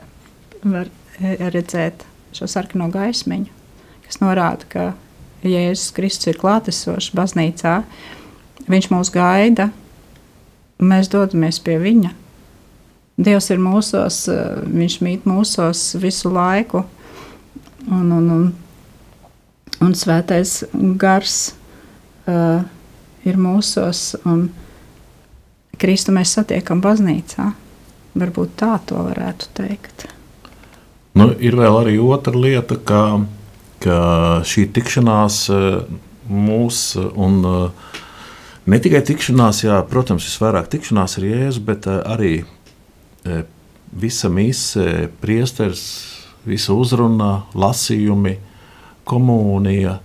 var eh, redzēt šo sarkano gaismiņu, kas norāda, ka Jēzus Kristus ir klātesošs baznīcā. Viņš mūs gaida, un mēs dodamies pie viņa. Dievs ir mūsos, eh, viņš mīt mūsos visu laiku un, un, un, un svētais gars uh, ir mūsos, un Kristu mēs satiekam baznīcā. Varbūt tā to varētu teikt. Nu, ir vēl arī otra lieta, ka, ka šī tikšanās eh, mūs un eh, ne tikai tikšanās, jā, protams, visvairāk tikšanās ar Jēzu, bet eh, arī visa mise, priesteris, visa uzruna, lasījumi, komunija,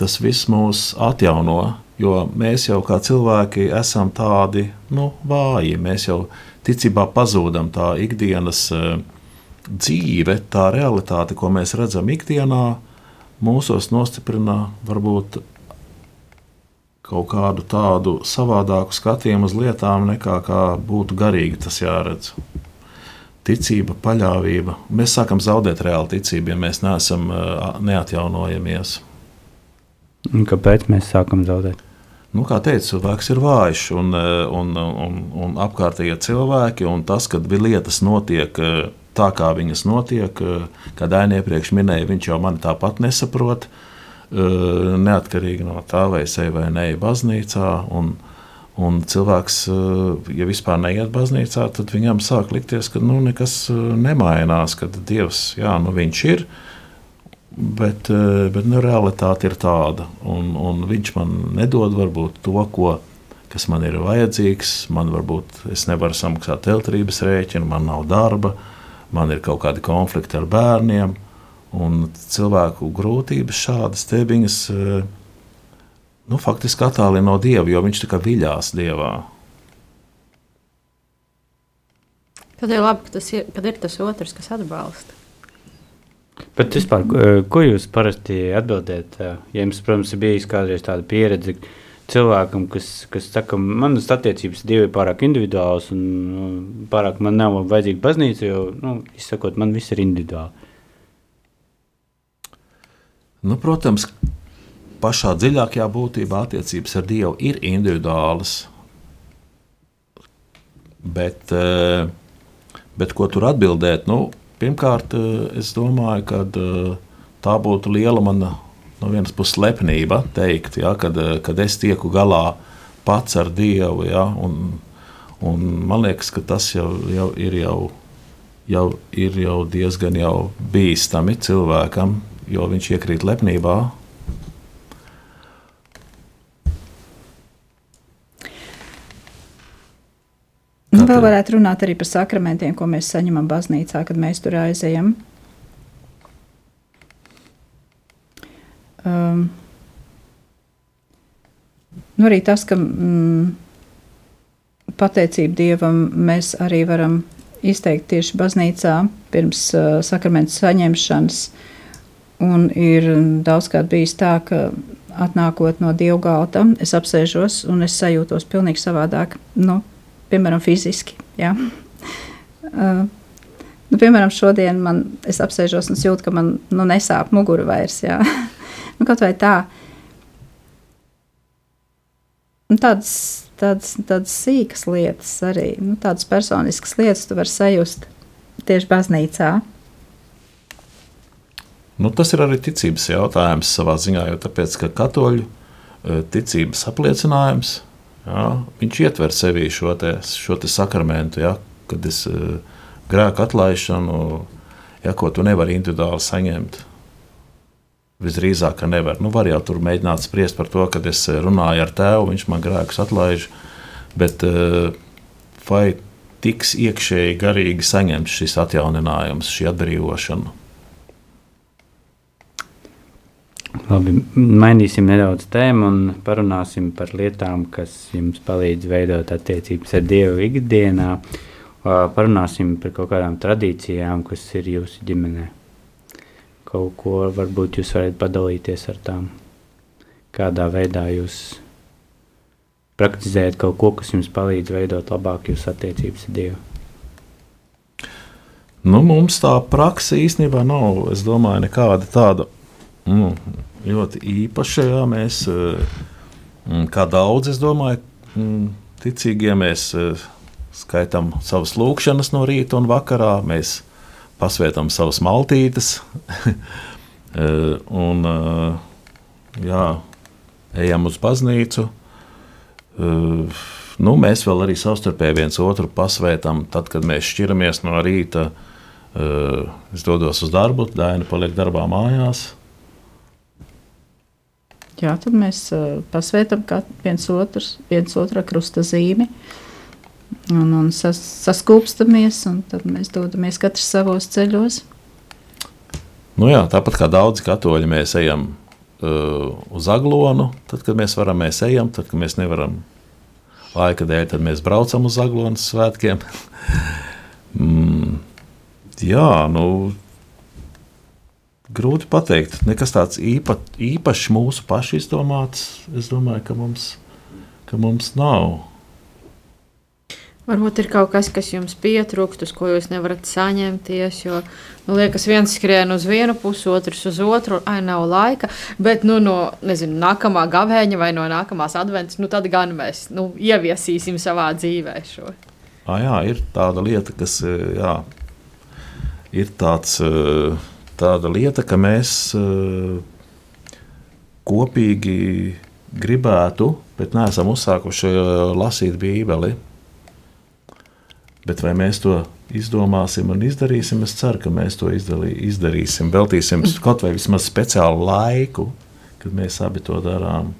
tas viss mūs atjauno. Jo mēs jau kā cilvēki esam tādi nu, vāji. Mēs jau ticībā pazūdam tā ikdienas eh, dzīve, tā realitāte, ko mēs redzam ikdienā, mūsos nostiprina varbūt kaut kādu tādu savādāku skatījumu uz lietām, nekā kā būtu garīgi tas jāredz. Ticība, paļāvība. Mēs sākam zaudēt reāli ticību, ja mēs neesam neatjaunojamies. Un kāpēc mēs sākam zaudēt? Nu, kā teicu, cilvēks ir vājš un, un, un, un apkārtējie cilvēki, un tas, kad lietas notiek tā, kā viņas notiek, eh, kā Daina iepriekš minēja, viņš jau mani tāpat nesaprot, eh, neatkarīgi no tā, vai es eju vai nē, baznīcā. Un, un cilvēks, eh, ja vispār neiet baznīcā, tad viņam sāk likties, ka nu, nekas nemainās, ka Dievs, jā, nu, viņš ir. Bet, bet nu, realitāte ir tāda, un, un viņš man nedod varbūt to, ko, kas man ir vajadzīgs. Man varbūt es nevaru samaksāt elektrības rēķinu, man nav darba, man ir kaut kādi konflikti ar bērniem. Un cilvēku grūtības šādas te viņas eh, nu, faktiski attālina no dieva, jo viņš tā kā viļās dievā. Tad ir labi, ka, tas ir, kad ir tas otrs, kas atbalsta. Bet vispār, ko- jūs parasti atbildēt? eh, Ja jums, protams, ir bijusi kādreiz tāda pieredze cilvēkam, kas, kas saka, ka manas attiecības divi ir pārāk individuālas un nu, pārāk man nav vajadzīga baznīca, jo, nu, izsakot, man viss ir individuāli. Nu, protams, pašā dziļākajā būtībā attiecības ar Dievu ir individuālas. Bet, eh, bet ko tur atbildēt? Nu, pirmkārt, eh, es domāju, ka eh, tā būtu liela mana no vienas puses lepnība teikt, ja, kad, eh, kad es tieku galā pats ar Dievu. Ja, un, un man liekas, ka tas jau, jau ir jau, jau, ir jau diezgan jau bīstami cilvēkam, jo viņš iekrīt lepnībā. Nu, vēl varētu runāt arī par sakramentiem, ko mēs saņemam baznīcā, kad mēs tur aizejam. Uh, Um, nu arī tas, ka mm, pateicību Dievam mēs arī varam izteikt tieši baznīcā pirms uh, sakramentu saņemšanas. Un ir daudzkārt bijis tā, ka atnākot no dievgalta, es apsēžos un es sajūtos pilnīgi savādāk. Nu, piemēram, fiziski. Ja? [laughs] Uh, nu, piemēram, šodien man, es apsēžos un jūtu, ka man nu, nesāp mugura vairs. Ja? [laughs] nu, kaut vai tā. Nu, tādas, tādas, tādas sīkas lietas arī, nu, tādas personiskas lietas tu vari sajust tieši baznīcā. Nu, tas ir arī ticības jautājums savā ziņā, jo tāpēc, ka katoļu eh, ticības apliecinājums jā, ietver sevī šo, te, šo te sakramentu, jā, kad es eh, grēku atlaišanu, jā, ko tu nevari individuāli saņemt. Visdrīzāk, ka nevar. Nu, var jau tur mēģināt spriest par to, kad es eh, runāju ar tēvu, viņš man grēkus atlaiž, bet eh, vai tiks iekšēji garīgi saņemts šis atjauninājums, šī atbrīvošana? Labi, mainīsim nedaudz tēmu un parunāsim par lietām, kas jums palīdz veidot attiecības ar Dievu ikdienā. Parunāsim par kaut kādām tradīcijām, kas ir jūsu ģimenē. Kaut ko varbūt jūs varat padalīties ar tām. Kādā veidā jūs praktizējat kaut ko, kas jums palīdz veidot labāk jūsu attiecības ar Dievu. Nu, mums tā praksa īstenībā nav. Es domāju, nekāda tāda nu, ļoti īpaša. Jā, mēs, eh, mm, kā daudz, es domāju, mm, ticīgie mēs eh, skaitām savas lūkšanas no rīta un vakarā. Mēs pasvētām savas maltītes. [laughs] Eh, un, jā, ejam uz baznīcu. Nu, mēs vēl arī savstarpēji viens otru pasvētām. Tad, kad mēs šķiramies no rīta, es dodos uz darbu, Daina paliek darbā mājās. Jā, tad mēs uh, pasvētām viens, otrs, viens otru krusta zīmi un, un sas, saskūpstamies, un tad mēs dodamies katrs savos ceļos. Nu jā, tāpat kā daudzi katoļi, mēs ejam uh, uz aglonu. Tad, kad mēs varam, mēs ejam, tad, kad mēs nevaram laika dēļ, tad mēs braucam uz aglonas svētkiem. [laughs] mm, jā, nu, grūti pateikt. Nekas tāds īpa, īpašs mūsu pašu izdomāts. Es domāju, ka mums, ka mums nav. Varbūt ir kaut kas, kas jums pietrūkst, uz ko jūs nevarat saņemties. Jo, nu, liekas, viens skrien uz vienu pusi, otrs uz otru, ai, nav laika. Bet nu, no nezinu, nākamā gavēņa vai no nākamās adventas, nu, tad gan mēs nu, ieviesīsim savā dzīvē šo. Ah, jā, ir tāda lieta, kas jā, ir tāds, tāda lieta, ka mēs kopīgi gribētu, bet neesam uzsākuši lasīt Bībeli. Bet vai mēs to izdomāsim un izdarīsim? Es ceru, ka mēs to izdalī, izdarīsim. Veltīsim kaut vai vismaz speciālu laiku, kad mēs abi to darām.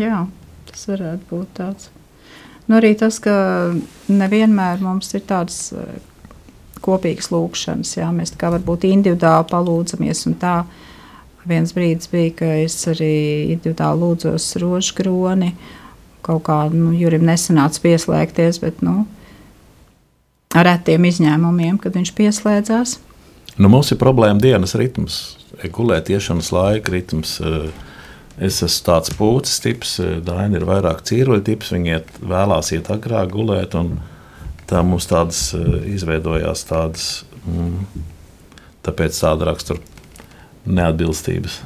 Jā, tas varētu būt tāds. Nu, arī tas, ka nevienmēr mums ir tādas eh, kopīgas lūkšanas. Jā. Mēs tā kā varbūt individuāli palūdzamies. Tā viens brīdis bija, ka es arī individuāli lūdzos rožu kroni. Kaut kā nu, Jurim nesanāca pieslēgties, bet nu, ar retiem izņēmumiem, kad viņš pieslēdzās. Nu, mums ir problēma dienas ritms, gulēt, iešanas laika ritms. Es esmu tāds pucis tips, Daina ir vairāk cīruļu tips. Viņa iet, vēlās iet agrāk gulēt, un tā mums tādas izveidojās tādas, mm, tāpēc tāda rakstura neatbilstības.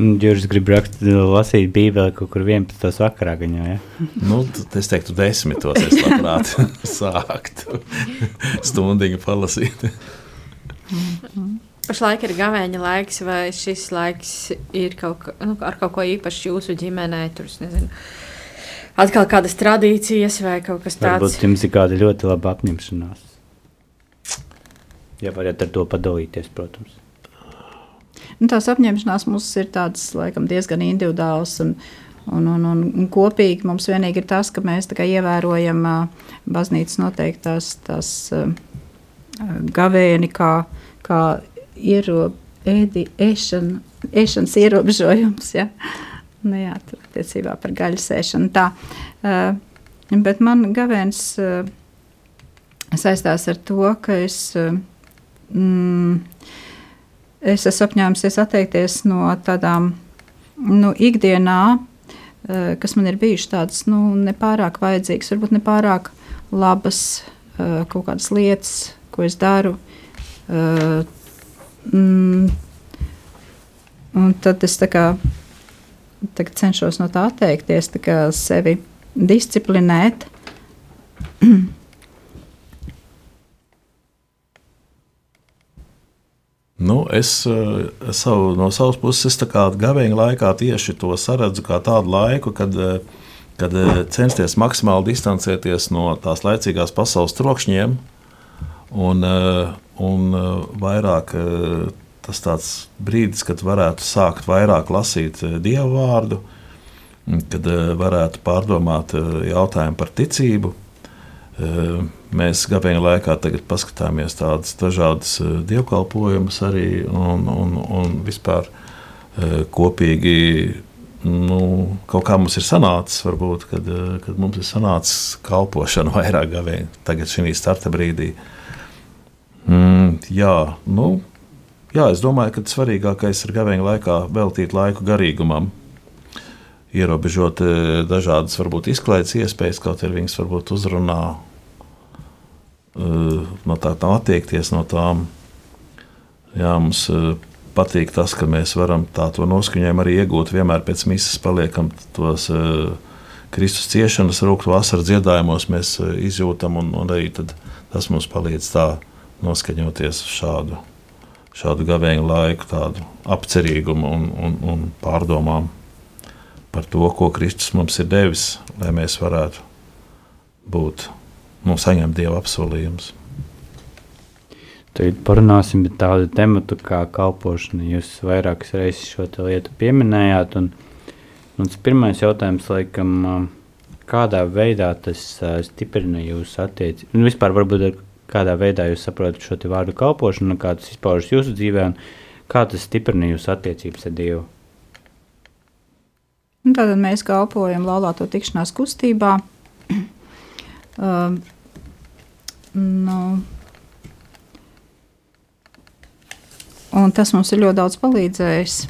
Jūs gribat lasīt Bībeli kaut kur 11. vakarā. Gaņā, ja? nu, es teiktu, desmitos es labprāt [laughs] sāktu stundiņu palasīt. Pašlaik ir gavēņa laiks, vai šis laiks ir kaut, ka, nu, ar kaut ko īpašu jūsu ģimenē? Tur, nezinu, atkal kādas tradīcijas vai kaut kas tāds. Varbūt jums ir kāda ļoti laba apņemšanās. Ja varat ar to padalīties, protams. Nu, tās apņemšanās mums ir tādas, laikam, diezgan individuālas. Un, Un, un, un, un kopīgi mums vienīgi ir tas, ka mēs ievērojam uh, baznīcas noteiktās tās, uh, gavēni, kā, kā iero, ēdi, ēšana, ēšanas ierobežojums. Ja? Nu, jā, attiecībā par gaļas ēšanu. Tā, uh, bet man gavēns uh, saistās ar to, ka es, uh, mm, es esmu apņēmusies atteikties no tādām nu, ikdienā Eh, kas man ir bijušas tādas nu, nepārāk vajadzīgas, varbūt nepārāk labas eh, kaut kādas lietas, ko es daru. Eh, mm, un tad es kā, cenšos no tā atteikties, tā sevi disciplinēt. [clears throat] Nu, es uh, savu, no savas puses gavēņa laikā tieši to saredzu kā tādu laiku, kad, uh, kad uh, censties maksimāli distancēties no tās laicīgās pasaules trokšņiem un, un vairāk tas tāds brīdis, kad varētu sākt vairāk lasīt dievu vārdu, kad varētu pārdomāt jautājumu par ticību. Mēs gabēņa laikā paskatāmies tādas dažādas dievkalpojumus arī un, un, un vispār kopīgi nu, kaut kā mums ir sanācis, varbūt, kad, kad mums ir sanācis kalpošana [laughs] vairāk gavēņa tagad šī starta brīdī. Mm, jā, nu, jā, es domāju, ka svarīgākais ir gavēņa laikā veltīt laiku garīgumam, ierobežot dažādas varbūt izklaides iespējas, kaut arī viņas varbūt uzrunā no tā, tā attiekties no tām. Jā, mums eh, patīk tas, ka mēs varam tādu noskaņojumu arī iegūt. Vienmēr pēc misijas paliekam tos uh, Kristus ciešanas, rūktu vasaras dziedājumos, mēs izjūtam, un, un arī tas mums palīdz tā noskaņoties šādu, šādu gavēņu laiku, tādu apcerīgumu un, un, un pārdomām par to, ko Kristus mums ir devis, lai mēs varētu būt nu, saņemt dieva apsolījumus. Tagad parunāsim par tādu tematu kā kalpošana. Jūs vairākas reizes šo lietu pieminējāt. Un, un pirmais jautājums, laikam, kādā veidā tas stiprina jūsu attiecības? Nu, vispār, varbūt kādā veidā jūs saprotat šo vārdu kalpošanu, kā tas izpaužas jūsu dzīvē, un kā tas stiprina jūsu attiecības ar Dievu? Un tātad mēs kalpojam laulāto tikšanās kustībā. Uh, nu, un tas mums ir ļoti daudz palīdzējis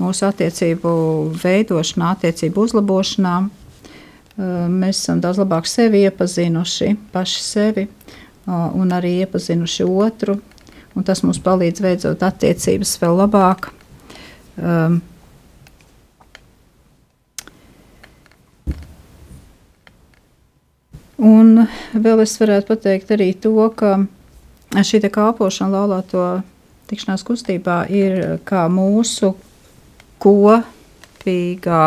mūsu attiecību veidošanā, attiecību uzlabošanā. Uh, mēs esam daudz labāk sevi iepazinuši, paši sevi, uh, un arī iepazinuši otru. Tas mums palīdz veidot attiecības vēl labāk. Un vēl es varētu pateikt arī to, ka šī kalpošana laulāto tikšanās kustībā ir kā mūsu kopīgā,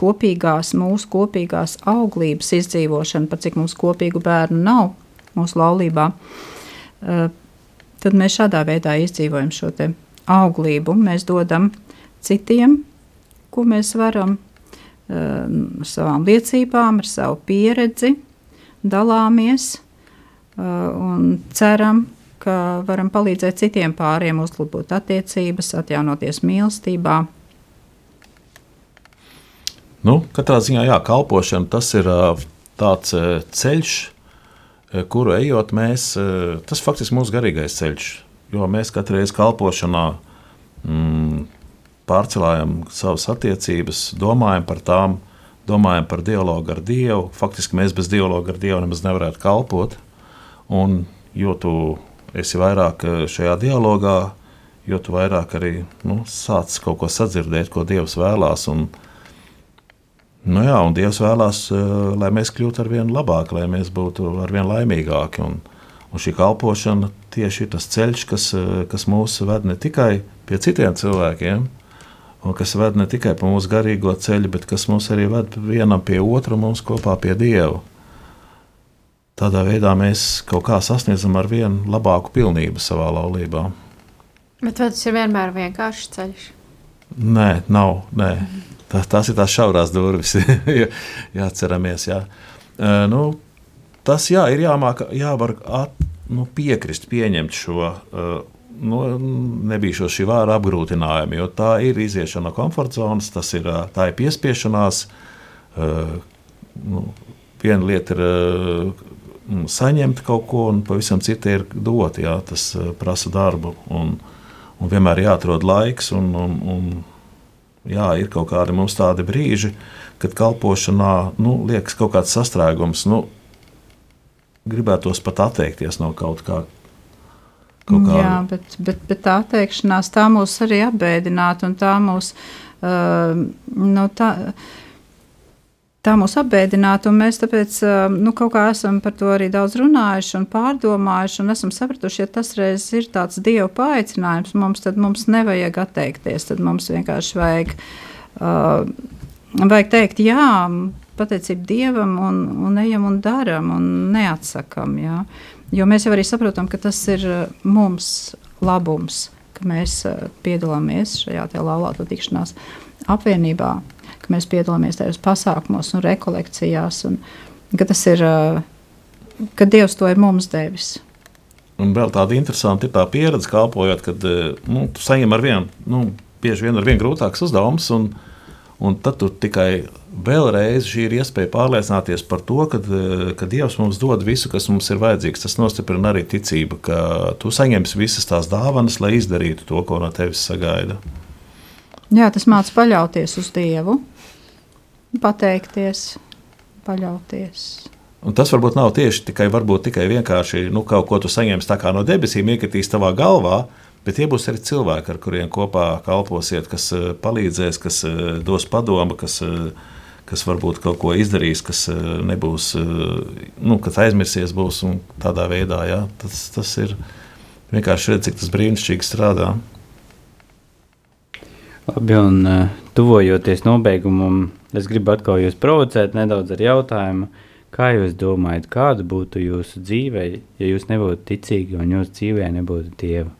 kopīgās, mūsu kopīgās auglības izdzīvošana, pat cik mums kopīgu bērnu nav mūsu laulībā. Eh, tad mēs šādā veidā izdzīvojam šo auglību. Mēs dodam citiem, ko mēs varam, eh, savām liecībām, ar savu pieredzi dalāmies un ceram, ka varam palīdzēt citiem pāriem uzlabot attiecības, atjaunoties mīlestībā. Nu, katrā ziņā, jā, kalpošana tas ir tāds ceļš, kuru ejot mēs, tas faktiski mūsu garīgais ceļš, jo mēs katru reizi kalpošanā mm, pārcelājam savas attiecības, domājam par tām, domājam par dialogu ar Dievu. Faktiski mēs bez dialoga ar Dievu nemaz nevarētu kalpot. Un, jo tu esi vairāk eh, šajā dialogā, jo tu vairāk arī nu, sāc kaut ko sadzirdēt, ko Dievs vēlās. Un, nu jā, un Dievs vēlās, eh, lai mēs kļūtu ar vien labāki, lai mēs būtu ar vien laimīgāki. Un, un šī kalpošana tieši ir tas ceļš, kas, eh, kas mūs ved ne tikai pie citiem cilvēkiem, un kas ved ne tikai pa mūsu garīgo ceļu, bet kas mūs arī ved vienam pie otra, mums kopā pie Dieva. Tādā veidā mēs kaut kā sasniedzam ar vien labāku pilnību savā laulībā. Bet vai tas ir vienmēr vienkāršs ceļš? Nē, nav. Nē. tā, tās ir tās šaurās durvis, [laughs] jāatceramies. Jā. Uh, nu, tas jā, ir jāmāk, jāvar at, nu, piekrist, pieņemt šo. Uh, nu, nebija šī vārda apgrūtinājumi, jo tā ir iziešana no komforta zonas, tas ir, ir piespiešanās. Nu, viena lieta ir uh, saņemt kaut ko, un pavisam cita ir dot. Jā, tas prasa darbu, un, un vienmēr jāatrod laiks. Un, un, un, jā, ir kaut kādi mums tādi brīži, kad kalpošanā nu, liekas kaut kāds sastrēgums. Nu, gribētos pat atteikties no kaut kā. Jā, bet, bet, bet tā atteikšanās tā mūs arī apbēdinātu un tā mūs. Uh, nu, tā, tā mūs apbēdinātu, un mēs tāpēc nu, kaut kā esam par to arī daudz runājuši un pārdomājuši, un esam sapratuši, ja tas reiz ir tāds dievu paaicinājums mums, tad mums nevajag atteikties, tad mums vienkārši vajag, uh, vajag teikt jā, pateicību Dievam, un, un ejam un darām, un neatsakām. Jā. Jo mēs jau arī saprotam, ka tas ir mums labums, ka mēs piedalāmies šajā laulāto tikšanās apvienībā, ka mēs piedalāmies tajos pasākumos un rekolekcijās, un ka tas ir, ka Dievs to ir mums devis. Un vēl tāda interesanta ir tā pieredze, kalpojot, kad nu, tu saņem ar vienu, nu, bieži vien ar vien grūtāks uzdevums, un, un tad tu tikai vēlreiz šī ir iespēja pārliecināties par to, ka, ka Dievs mums dod visu, kas mums ir vajadzīgs. Tas nostiprina arī ticību, ka tu saņemsi visas tās dāvanas, lai izdarītu to, ko no tevis sagaida. Jā, tas mācās paļauties uz Dievu, pateikties, paļauties. Un tas varbūt nav tieši tikai, tikai vienkārši nu, kaut ko tu saņemsi no debesīm, iekritīs tavā galvā, bet tie būs arī cilvēki, ar kuriem kopā kalposiet, kas palīdzēs, kas dos padomu, kas kas varbūt kaut ko izdarīs, kas eh, nebūs, eh, nu, kas aizmirsies būs un tādā veidā. Jā, tas, tas ir vienkārši redzēt, cik tas brīnišķīgi strādā. Labi, un uh, tuvojoties nobeigumam, es gribu atkal jūs provocēt nedaudz ar jautājumu. Kā jūs domājat, kāda būtu jūsu dzīve, ja jūs nebūtu ticīgi un jūsu dzīvē nebūtu dieva?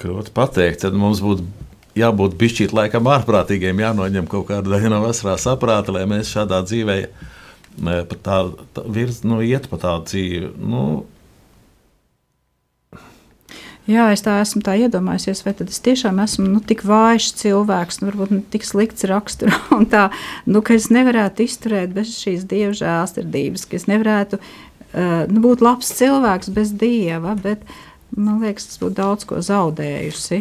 Grūti pateikt, tad mums būtu jābūt bišķīt laikam ārprātīgiem, jānoņem kaut kāda daļa no vasarā saprāta, lai mēs šādā dzīvē pa tā, tā virz, nu, iet pa tādu dzīvi. Nu, Jā, es tā esmu tā iedomājusies, vai tad es tiešām esmu nu, tik vājš cilvēks, nu, varbūt nu, tik slikts raksturā, [laughs] un tā, nu, ka es nevarētu izturēt bez šīs dieva žēlstirdības, ka es nevarētu uh, nu, būt labs cilvēks bez dieva, bet man liekas, tas būtu daudz ko zaudējusi.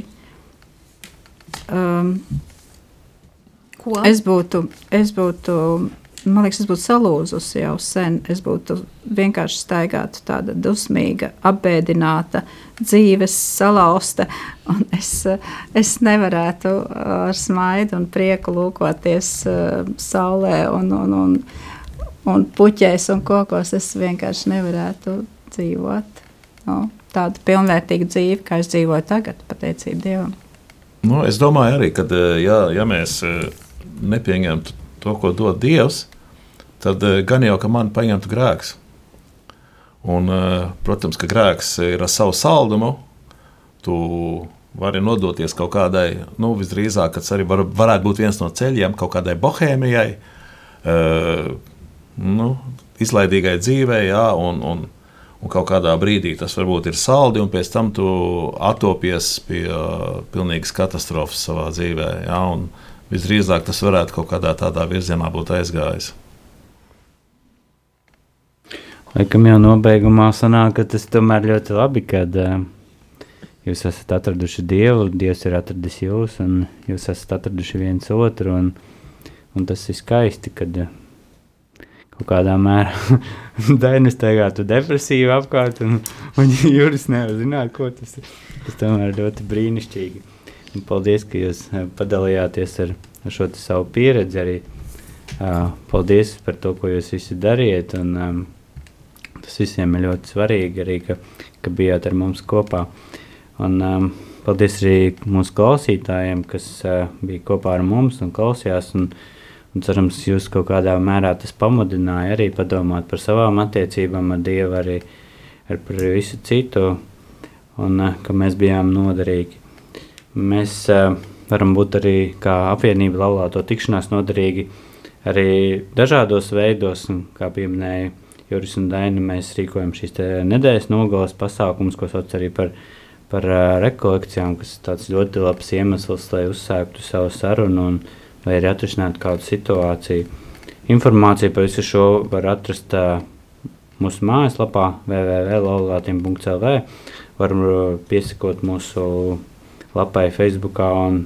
Um, Ko? Es būtu, es būtu, man liekas, es būtu salūzusi jau sen. Es būtu vienkārši staigāta, tāda dusmīga, apbēdināta, dzīves salauzta. Es, es nevarētu ar smaidu un prieku lūkoties uh, saulē un, un, un, un puķēs un kokos. Es vienkārši nevarētu dzīvot nu, tādu pilnvērtīgu dzīvi, kā es dzīvoju tagad, pateicību Dievam. Nu, es domāju, arī, ka eh, ja, ja mēs eh, nepieņemtu to, ko dod Dievs, tad eh, gan jau ka man paņemtu grēks. Un, protams, ka grēks ir ar savu saldumu. Tu vari nodoties kaut kādai, nu, visdrīzāk, tas arī var, varētu būt viens no ceļiem, kaut kādai bohēmijai, nu, izlaidīgai dzīvei, jā, un, un, Un kaut kādā brīdī tas varbūt ir saldi, un pēc tam tu atopies pie uh, pilnīgas katastrofas savā dzīvē. Ja? Visdrīzāk tas varētu kaut kādā tādā virzienā būt aizgājis. Laikam jau nobeigumā sanāk, ka tas tomēr ļoti labi, kad uh, jūs esat atraduši Dievu, Dievs ir atradis jūs, un jūs esat atraduši viens otru, un, un tas ir skaisti, kad uh, kaut kādā mērā [laughs] Dainis teiktu depresīvi apkārt, un, un Juris nevar zināt, ko tas ir. Tas tomēr ļoti brīnišķīgi. Un paldies, ka jūs eh, padalījāties ar, ar šo savu pieredzi arī. Uh, paldies par to, ko jūs visi dariet, un um, tas visiem ir ļoti svarīgi arī, ka, ka bijāt ar mums kopā. Un, um, paldies arī mūsu klausītājiem, kas uh, bija kopā ar mums un klausījās. Un, uh, Un cerams, jūs kaut kādā mērā tas pamudināja arī padomāt par savām attiecībām ar Dievu, arī ar par visu citu, un eh, ka mēs bijām noderīgi. mēs uh, varam būt arī kā apvienība laulāto tikšanās noderīgi arī dažādos veidos, un, kā pieminēja Juris un Daina, mēs rīkojam šīs nedēļas nogalas pasākumus, ko sauc arī par, par uh, rekolekcijām, kas ir tāds ļoti labs iemesls, lai uzsāktu savu sarunu un vai arī atrisinātu kādu situāciju. Informāciju par visu šo var atrast uh, mūsu mājaslapā www.laulātiem.lv Varam piesakot mūsu lapai Facebook un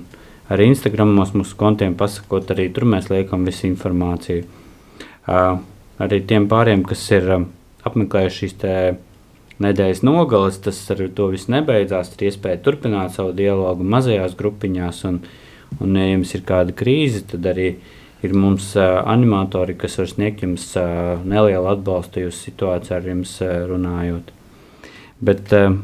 arī Instagram mūsu kontiem pasakot, arī tur mēs liekam visu informāciju. Uh, arī tiem pāriem, kas ir um, apmeklējuši šīs nedēļas nogales, tas ar to viss nebeidzās. Ir iespēja turpināt savu dialogu mazajās grupiņās, un, un ja jums ir kāda krīze, tad arī ir mums uh, animatori, kas var sniegt jums uh, nelielu atbalstu jūsu situācijā ar jums uh, runājot. Bet uh,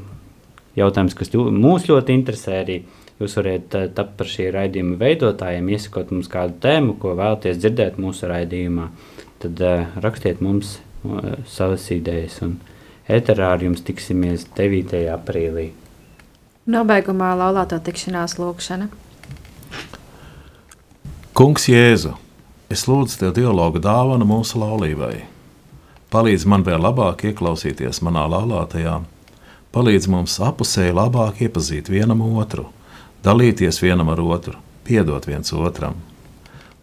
jautājums, kas mūs ļoti interesē, arī jūs varat uh, tapt par šī raidījuma veidotājiem, iesakot mums kādu tēmu, ko vēlaties dzirdēt mūsu raidījumā. Tad uh, rakstiet mums uh, savas idejas, un ēterā ar jums tiksimies 9. aprīlī. Nobeigumā laulāto tikšanās lūkšana. Kungs Jēzu, es lūdzu Tev dialogu dāvanu mūsu laulībai. Palīdz man vēl labāk ieklausīties manā laulātajā, palīdz mums apusēji labāk iepazīt vienam otru, dalīties vienam ar otru, piedot viens otram.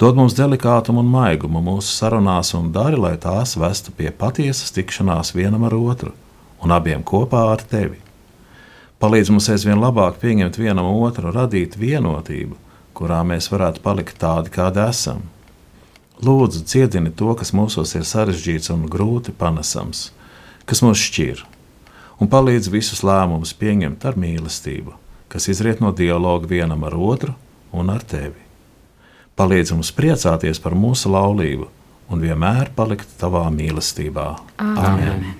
Dod mums delikātumu un maigumu mūsu sarunās un dari, lai tās vestu pie patiesas tikšanās vienam ar otru un abiem kopā ar tevi. Palīdz mums aizvien labāk pieņemt vienam otru, radīt vienotību, kurā mēs varētu palikt tādi, kādi esam. Lūdzu, cietini to, kas mūsos ir sarežģīts un grūti panesams, kas mūs šķir, un palīdz visus lēmumus pieņemt ar mīlestību, kas izriet no dialoga vienam ar otru un ar tevi. Palīdz mums priecāties par mūsu laulību un vienmēr palikt tavā mīlestībā. Amen. Amen.